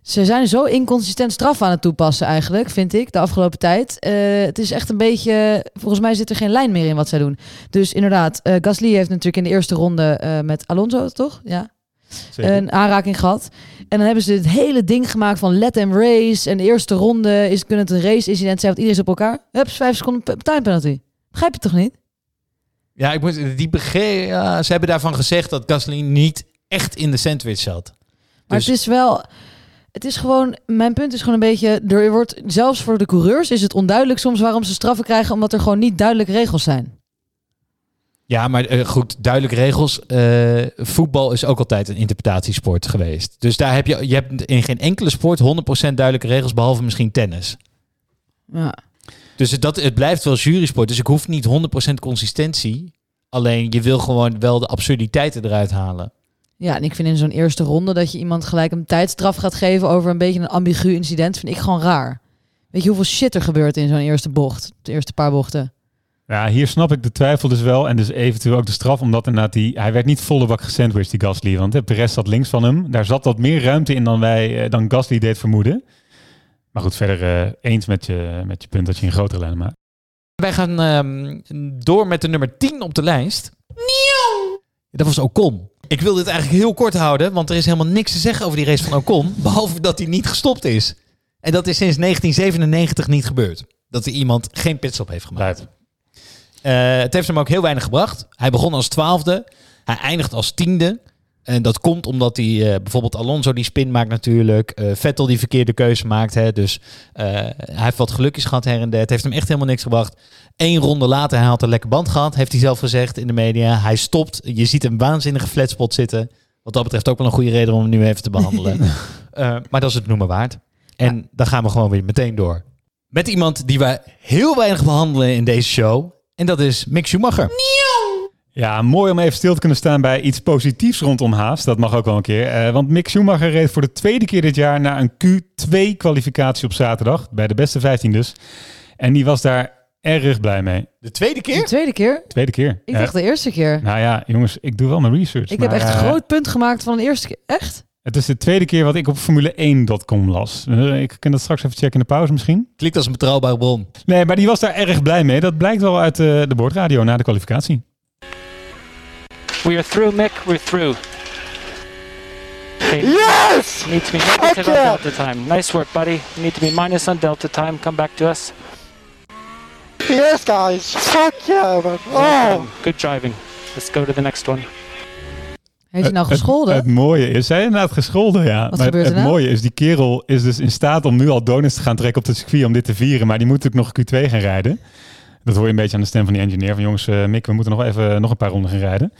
ze zijn zo inconsistent straf aan het toepassen eigenlijk, vind ik, de afgelopen tijd. Eh, het is echt een beetje... Volgens mij zit er geen lijn meer in wat zij doen. Dus inderdaad, eh, Gasly heeft natuurlijk in de eerste ronde eh, met Alonso, toch? Ja. Zeker. Een aanraking gehad. En dan hebben ze het hele ding gemaakt van let them race. En de eerste ronde is, kunnen het een race incident zijn, want iedereen is op elkaar. Hups, vijf seconden time penalty. Begrijp je toch niet? Ja, ik moet, die ja, ze hebben daarvan gezegd dat Gasly niet echt in de sandwich zat. Maar Dus- het is wel. Het is gewoon. Mijn punt is gewoon een beetje. Er wordt zelfs voor de coureurs is het onduidelijk soms waarom ze straffen krijgen, omdat er gewoon niet duidelijke regels zijn. Ja, maar eh, goed, duidelijke regels. Eh, voetbal is ook altijd een interpretatiesport geweest. Dus daar heb je, je hebt in geen enkele sport 100% duidelijke regels, behalve misschien tennis. Ja. Dus het, dat, het blijft wel jurysport. Dus ik hoef niet 100% consistentie. Alleen je wil gewoon wel de absurditeiten eruit halen. Ja, en ik vind in zo'n eerste ronde dat je iemand gelijk een tijdstraf gaat geven over een beetje een ambigu incident, vind ik gewoon raar. Weet je hoeveel shit er gebeurt in zo'n eerste bocht, de eerste paar bochten? Ja, hier snap ik de twijfel dus wel. En dus eventueel ook de straf. Omdat inderdaad die, hij werd niet volle bak gesandwiched, die Gasly. Want de Perez zat links van hem. Daar zat wat meer ruimte in dan, wij, eh, dan Gasly deed vermoeden. Maar goed, verder eh, eens met je, met je punt dat je een grotere lijnen maakt. Wij gaan ehm, door met de nummer 10 op de lijst. Dat was Ocon. Ik wil dit eigenlijk heel kort houden, want er is helemaal niks te zeggen over die race van Ocon. behalve dat hij niet gestopt is. En dat is sinds 1997 niet gebeurd. Dat er iemand geen pitstop heeft gemaakt. Eh, het heeft hem ook heel weinig gebracht. Hij begon als twaalfde. Hij eindigt als tiende. En dat komt omdat hij eh, bijvoorbeeld Alonso die spin maakt natuurlijk. eh, Vettel die verkeerde keuze maakt. Hè, dus eh, hij heeft wat gelukjes gehad her en der. Het heeft hem echt helemaal niks gebracht. Eén ronde later, hij had een lekker band gehad. Heeft hij zelf gezegd in de media. Hij stopt. Je ziet een waanzinnige flatspot zitten. Wat dat betreft ook wel een goede reden om hem nu even te behandelen. Eh, maar dat is het noemen waard. En dan gaan we gewoon weer meteen door. Met iemand die wij heel weinig behandelen in deze show. En dat is Mick Schumacher. Ja, mooi om even stil te kunnen staan bij iets positiefs rondom Haas. Dat mag ook wel een keer. Eh, want Mick Schumacher reed voor de tweede keer dit jaar naar een Q2-kwalificatie op zaterdag. Bij de beste 15 dus. En die was daar erg blij mee. De tweede keer? De tweede keer? Tweede keer. Ik Ja. dacht de eerste keer. Nou ja, jongens, ik doe wel mijn research. ik heb echt een eh, groot punt gemaakt van de eerste keer. Echt? Het is de tweede keer wat ik op Formule1.com las. Eh, Ik kan dat straks even checken in de pauze misschien. Klinkt als een betrouwbare bron. Nee, maar die was daar erg blij mee. Dat blijkt wel uit eh, de boordradio na de kwalificatie. We are through, Mick. We're through. Okay. Yes! Need to be negative on yeah! delta time. Nice work, buddy. Need to be minus on delta time. Come back to us. Yes, guys. Fuck yeah, man. Oh. Good driving. Let's go to the next one. Heeft hij nou Het- gescholden? Het, mooie is, hij heeft inderdaad gescholden, ja. Wat maar gebeurt het er nou? mooie is, die kerel is dus in staat om nu al donuts te gaan trekken op de circuit om dit te vieren. Maar die moet natuurlijk nog Q2 gaan rijden. Dat hoor je een beetje aan de stem van die engineer. Van jongens, eh, Mick, we moeten nog even nog een paar ronden gaan rijden.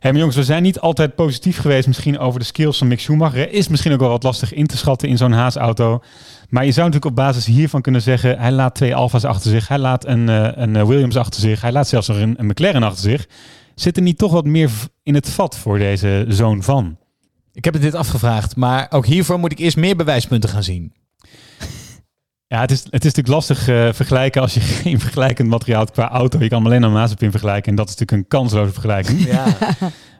Hé, maar jongens, we zijn niet altijd positief geweest misschien over de skills van Mick Schumacher. Is misschien ook wel wat lastig in te schatten in zo'n Haas-auto. Maar je zou natuurlijk op basis hiervan kunnen zeggen... hij laat twee Alfa's achter zich, hij laat een, eh, een eh, Williams achter zich... hij laat zelfs een, een McLaren achter zich. Zit er niet toch wat meer in het vat voor deze zoon van? Ik heb het dit afgevraagd, maar ook hiervoor moet ik eerst meer bewijspunten gaan zien. Ja, het is, het is natuurlijk lastig eh, vergelijken als je geen vergelijkend materiaal hebt qua auto. Je kan hem alleen aan Mazepin vergelijken en dat is natuurlijk een kansloze vergelijking. Ja.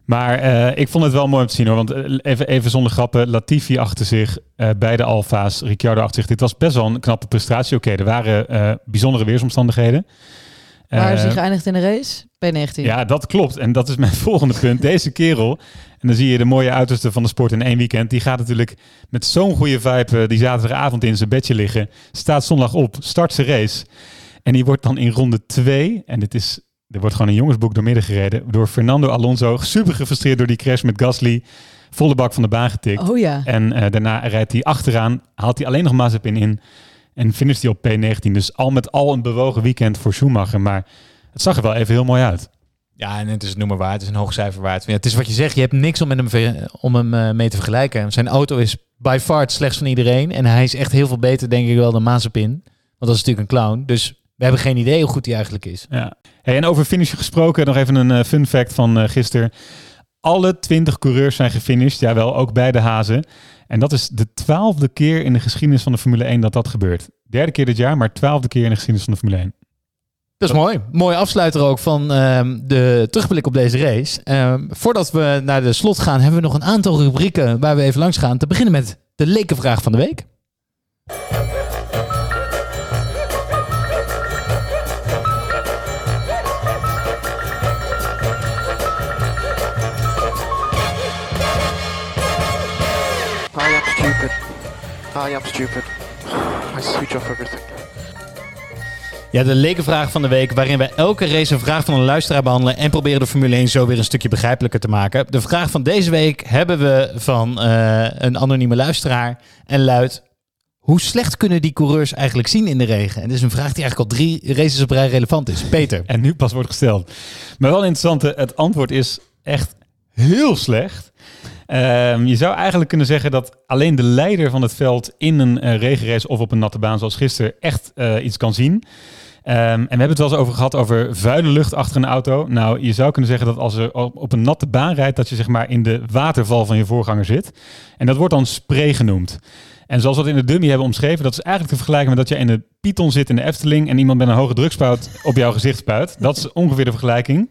Maar eh, ik vond het wel mooi om te zien hoor. Want eh, even, even zonder grappen, Latifi achter zich, eh beide Alfa's, Ricciardo achter zich. Dit was best wel een knappe prestatie. Oké, er waren eh, bijzondere weersomstandigheden. Waar is hij geëindigd in de race? P19. ja, dat klopt. En dat is mijn volgende punt. Deze kerel, en dan zie je de mooie uiterste van de sport in één weekend. Die gaat natuurlijk met zo'n goede vibe eh, die zaterdagavond in zijn bedje liggen. Staat zondag op, start zijn race. En die wordt dan in ronde twee, en dit is, er wordt gewoon een jongensboek doormidden gereden, door Fernando Alonso. Super gefrustreerd door die crash met Gasly. Volle bak van de baan getikt. Oh ja. En eh, daarna rijdt hij achteraan, haalt hij alleen nog Mazepin in. En finisht hij op P19. Dus al met al een bewogen weekend voor Schumacher. Maar het zag er wel even heel mooi uit. Ja, en het is het noemer waard. Het is een hoog cijfer waard. Ja, het is wat je zegt. Je hebt niks om, hem, om hem eh, mee te vergelijken. Zijn auto is by far het slechtst van iedereen. En hij is echt heel veel beter, denk ik wel, dan Mazepin. Want dat is natuurlijk een clown. Dus we hebben geen idee hoe goed hij eigenlijk is. Ja. Hey, en over finishen gesproken, nog even een eh, fun fact van eh gisteren. Alle 20 coureurs zijn gefinished, jawel, ook bij de Hazen. En dat is de twaalfde keer in de geschiedenis van de Formule 1 dat dat gebeurt. Derde keer dit jaar, maar twaalfde keer in de geschiedenis van de Formule 1. Dat is mooi. Mooi afsluiter ook van ehm, de terugblik op deze race. Ehm, voordat we naar de slot gaan, hebben we nog een aantal rubrieken waar we even langs gaan. Te beginnen met de lekenvraag van de week. I am stupid. I am stupid. I switch off everything. Ja, de lekenvraag van de week, waarin we elke race een vraag van een luisteraar behandelen en proberen de Formule 1 zo weer een stukje begrijpelijker te maken. De vraag van deze week hebben we van eh, een anonieme luisteraar en luidt: hoe slecht kunnen die coureurs eigenlijk zien in de regen? En dit is een vraag die eigenlijk al drie races op rij relevant is. Peter. En nu pas wordt gesteld. Maar wel interessant, het antwoord is echt heel slecht. Ehm, je zou eigenlijk kunnen zeggen dat alleen de leider van het veld in een eh, regenrace of op een natte baan zoals gisteren echt eh, iets kan zien. Ehm, en we hebben het wel eens over gehad over vuile lucht achter een auto. Nou, je zou kunnen zeggen dat als er op, een natte baan rijdt, dat je zeg maar in de waterval van je voorganger zit. En dat wordt dan spray genoemd. En zoals we het in de dummy hebben omschreven, dat is eigenlijk te vergelijken met dat je in de Python zit in de Efteling en iemand met een hoge drukspuit op jouw gezicht spuit. Dat is ongeveer de vergelijking.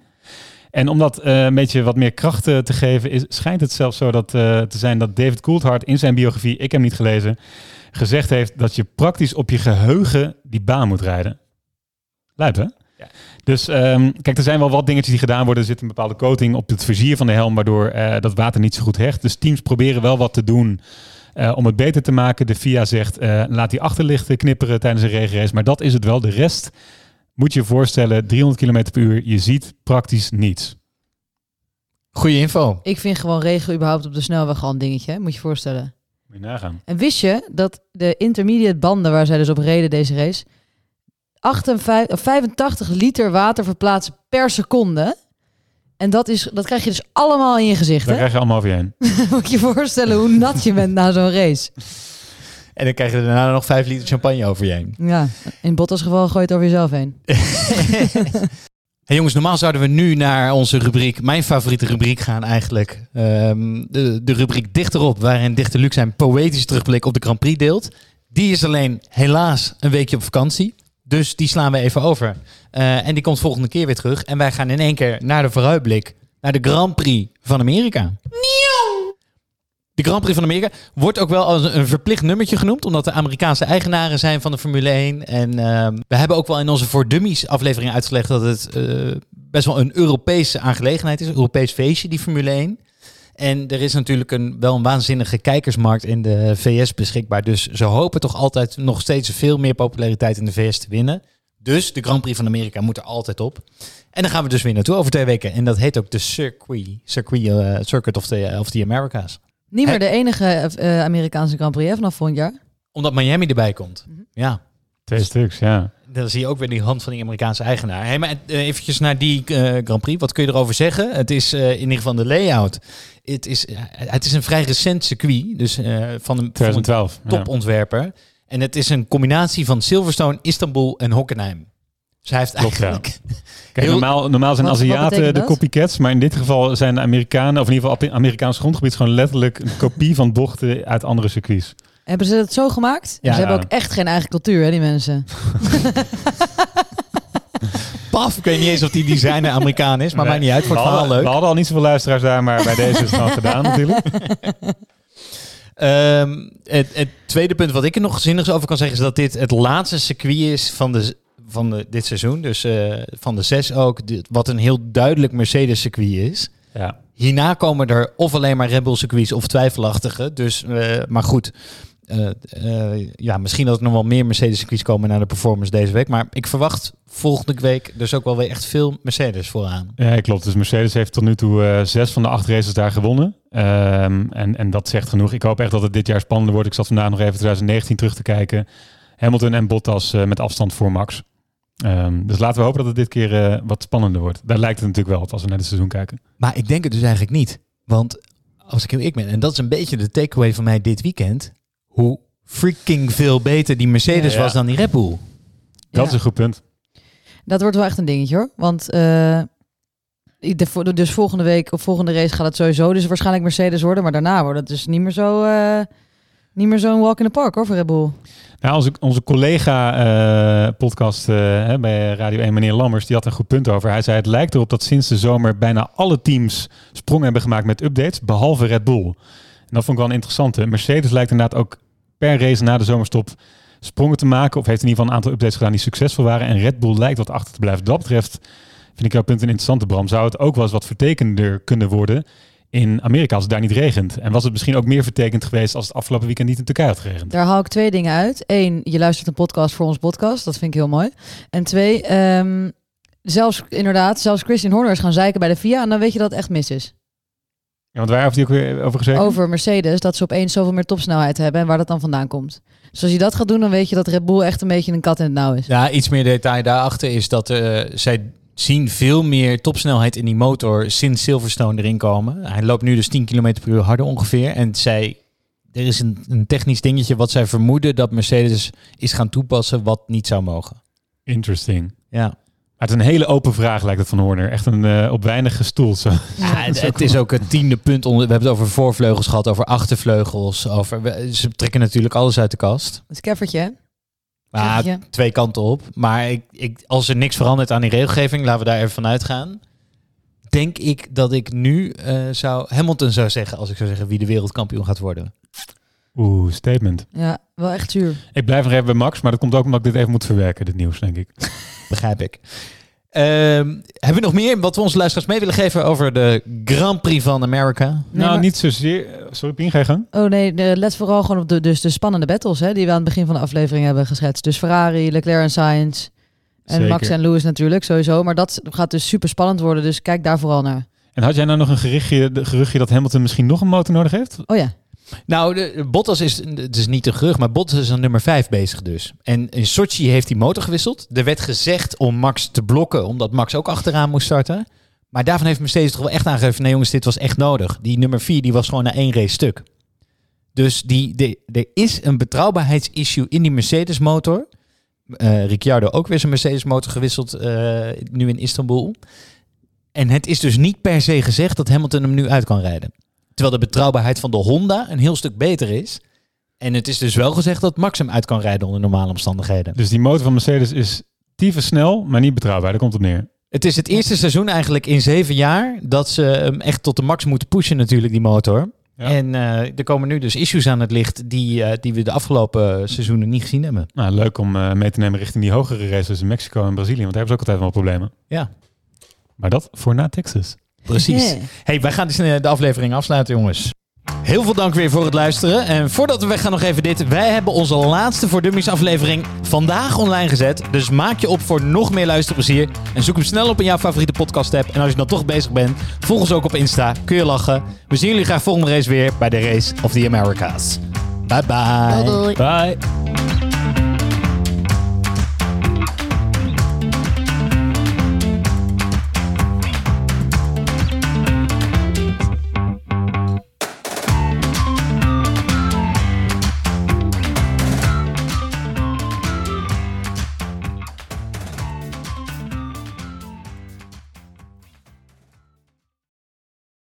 En om dat eh, een beetje wat meer kracht eh, te geven, schijnt het zelfs zo dat, eh, te zijn dat David Coulthard in zijn biografie, ik heb hem niet gelezen, gezegd heeft dat je praktisch op je geheugen die baan moet rijden. Luid, hè? Dus ehm, kijk, er zijn wel wat dingetjes die gedaan worden. Er zit een bepaalde coating op het vizier van de helm, waardoor eh, dat water niet zo goed hecht. Dus teams proberen wel wat te doen eh, om het beter te maken. De FIA zegt, eh, laat die achterlichten knipperen tijdens een regenrace. Maar dat is het wel. De rest moet je je voorstellen, 300 km per uur, je ziet praktisch niets. Goeie info. Ik vind gewoon regen überhaupt op de snelweg al een dingetje. hè? Moet je je voorstellen. Moet je nagaan. En wist je dat de intermediate banden waar zij dus op reden deze race 58, of 85 liter water verplaatsen per seconde? En dat, is, dat krijg je dus allemaal in je gezicht. Daar Hè? krijg je allemaal over je heen. Moet je je voorstellen hoe nat je bent na zo'n race. En dan krijg je daarna nog vijf liter champagne over je heen. Ja, in Bottas geval gooi je het over jezelf heen. Hey jongens, normaal zouden we nu naar onze rubriek, mijn favoriete rubriek gaan eigenlijk. Ehm, de, de rubriek Dichterop, waarin Dichter Luc zijn poëtische terugblik op de Grand Prix deelt. Die is alleen helaas een weekje op vakantie. Dus die slaan we even over. Eh, en die komt volgende keer weer terug. En wij gaan in één keer naar de vooruitblik. Naar de Grand Prix van Amerika. De Grand Prix van Amerika wordt ook wel als een verplicht nummertje genoemd, omdat de Amerikaanse eigenaren zijn van de Formule 1. En ehm, we hebben ook wel in onze Voor Dummies aflevering uitgelegd dat het eh, best wel een Europese aangelegenheid is, een Europees feestje, die Formule 1. En er is natuurlijk een, wel een waanzinnige kijkersmarkt in de VS beschikbaar. Dus ze hopen toch altijd nog steeds veel meer populariteit in de VS te winnen. Dus de Grand Prix van Amerika moet er altijd op. En dan gaan we dus weer naartoe over twee weken. En dat heet ook de Circuit, circuit eh, Circuit of the, of the Americas. Niet meer de enige eh, Amerikaanse Grand Prix hè, vanaf volgend jaar. Omdat Miami erbij komt. Mhm. Ja. Twee stuks, ja. Dan zie je ook weer die hand van die Amerikaanse eigenaar. Hey, maar uh, eventjes naar die uh, Grand Prix. Wat kun je erover zeggen? Het is uh, in ieder geval de layout. Het is, het is een vrij recent circuit. Dus van een, 2012, van een topontwerper. Ja. En het is een combinatie van Silverstone, Istanbul en Hockenheim. Dus hij heeft Klopt, eigenlijk... Ja. Kijk, normaal, normaal zijn Aziaten de copycats, maar in dit geval zijn de Amerikanen, of in ieder geval Amerikaans grondgebied, gewoon letterlijk een kopie van bochten uit andere circuits. Hebben ze het zo gemaakt? Ja. ze hebben ook echt geen eigen cultuur, hè, die mensen. Paf, ik weet niet eens of die designer Amerikaan is, maar Nee, maakt niet uit. Voor het we verhaal hadden, leuk. We hadden al niet zoveel luisteraars daar, maar bij deze is het gewoon gedaan natuurlijk. Ehm, het, het tweede punt wat ik er nog zinnigs over kan zeggen is dat dit het laatste circuit is van, de, van de, dit seizoen. Dus eh, van de zes ook. Dit- wat een heel duidelijk Mercedes circuit is. Ja. Hierna komen er of alleen maar Red Bull circuits of twijfelachtige. Dus, eh, maar goed. Eh, eh, ja, misschien dat er nog wel meer Mercedes circuits komen naar de performance deze week. Maar ik verwacht volgende week dus ook wel weer echt veel Mercedes vooraan. Ja, klopt. Dus Mercedes heeft tot nu toe eh, zes van de acht races daar gewonnen. Ehm, en, en dat zegt genoeg. Ik hoop echt dat het dit jaar spannender wordt. Ik zat vandaag nog even 2019 terug te kijken. Hamilton en Bottas met afstand voor Max. Ehm, dus laten we hopen dat het dit keer wat spannender wordt. Daar lijkt het natuurlijk wel op als we naar het seizoen kijken. Maar ik denk het dus eigenlijk niet. Want als ik heel eerlijk ben, en dat is een beetje de takeaway van mij dit weekend. Hoe freaking veel beter die Mercedes Ja. was dan die Red Bull. Dat Ja. is een goed punt. Dat wordt wel echt een dingetje hoor. Want eh, ik- de- dus volgende week of volgende race gaat het sowieso dus waarschijnlijk Mercedes worden. Maar daarna wordt het dus niet meer zo... eh, niet meer zo'n walk in the park hoor voor Red Bull. Nou, onze, onze collega-podcast bij Radio 1, meneer Lammers, die had een goed punt over. Hij zei, het lijkt erop dat sinds de zomer bijna alle teams sprong hebben gemaakt met updates, behalve Red Bull. En dat vond ik wel een interessante. Mercedes lijkt inderdaad ook per race na de zomerstop sprongen te maken, of heeft in ieder geval een aantal updates gedaan die succesvol waren. En Red Bull lijkt wat achter te blijven. Dat betreft vind ik jouw punt een interessante, Bram. Zou het ook wel eens wat vertekender kunnen worden in Amerika als het daar niet regent? En was het misschien ook meer vertekend geweest als het afgelopen weekend niet in Turkije had geregend? Daar haal ik twee dingen uit. Eén, je luistert een podcast voor ons podcast. Dat vind ik heel mooi. En twee, ehm, zelfs inderdaad, zelfs Christian Horner is gaan zeiken bij de FIA. En dan weet je dat het echt mis is. Ja, want waar heeft hij ook weer over gezegd? Over Mercedes, dat ze opeens zoveel meer topsnelheid hebben en waar dat dan vandaan komt. Dus als je dat gaat doen, dan weet je dat Red Bull echt een beetje een kat in het nauw is. Ja, iets meer detail daarachter is dat eh, zij zien veel meer topsnelheid in die motor sinds Silverstone erin komen. Hij loopt nu dus 10 km per uur harder ongeveer. En zij, er is een, een technisch dingetje wat zij vermoeden dat Mercedes is gaan toepassen wat niet zou mogen. Interesting. Ja. Het is een hele open vraag, lijkt het van Horner. Echt een eh, op weinig gestoeld. Zo. Ja, het, het is ook het tiende punt. Onder, we hebben het over voorvleugels gehad, over achtervleugels. Over, we- ze trekken natuurlijk alles uit de kast. Het is keffertje, hè? Maar Keffertje. twee kanten op. Maar ik, ik, als er niks verandert aan die regelgeving, laten we daar even van uitgaan. Denk ik dat ik nu eh, zou Hamilton zou zeggen, als ik zou zeggen wie de wereldkampioen gaat worden. Oeh, statement. Ja, wel echt zuur. Ik blijf nog even bij Max, maar dat komt ook omdat ik dit even moet verwerken, dit nieuws, denk ik. Begrijp ik. Ehm, hebben we nog meer wat we onze luisteraars mee willen geven over de Grand Prix van Amerika? nou, maar- niet zozeer... Sorry, Pien, ga je gang? Oh nee, de- let vooral gewoon op de, dus de spannende battles hè, die we aan het begin van de aflevering hebben geschetst. Dus Ferrari, Leclerc en Sainz. En Zeker. Max en Lewis natuurlijk, sowieso. Maar dat gaat dus super spannend worden, dus kijk daar vooral naar. En had jij nou nog een geruchtje, de geruchtje dat Hamilton misschien nog een motor nodig heeft? Oh ja. Nou, Bottas is, het is niet een gerucht, maar Bottas is aan nummer 5 bezig dus. En in Sochi heeft hij motor gewisseld. Er werd gezegd om Max te blokken, omdat Max ook achteraan moest starten. Maar daarvan heeft Mercedes toch wel echt aangegeven, nee jongens, dit was echt nodig. Die nummer 4 die was gewoon na één race stuk. Dus die, de, er is een betrouwbaarheidsissue in die Mercedes motor. eh, Ricciardo ook weer zijn Mercedes motor gewisseld eh, nu in Istanbul. En het is dus niet per se gezegd dat Hamilton hem nu uit kan rijden. Terwijl de betrouwbaarheid van de Honda een heel stuk beter is. En het is dus wel gezegd dat Max hem uit kan rijden onder normale omstandigheden. Dus die motor van Mercedes is tyfus snel, maar niet betrouwbaar. Daar komt het op neer. Het is het eerste seizoen eigenlijk in zeven jaar dat ze hem echt tot de max moeten pushen natuurlijk, die motor. En eh, er komen nu dus issues aan het licht die, eh, die we de afgelopen seizoenen niet gezien hebben. Nou, leuk om eh, mee te nemen richting die hogere races in Mexico en Brazilië. Want daar hebben ze ook altijd wel problemen. Ja. Maar dat voor na Texas. Precies. Hey, wij gaan dus eh, de aflevering afsluiten, jongens. Heel veel dank weer voor het luisteren. En voordat we weggaan nog even dit. Wij hebben onze laatste Voor Dummies aflevering vandaag online gezet. Dus maak je op voor nog meer luisterplezier. En zoek hem snel op in jouw favoriete podcast app. En als je dan toch bezig bent, volg ons ook op Insta. Kun je lachen. We zien jullie graag volgende race weer bij de Race of the Americas. Bye bye. Doei, doei. Bye.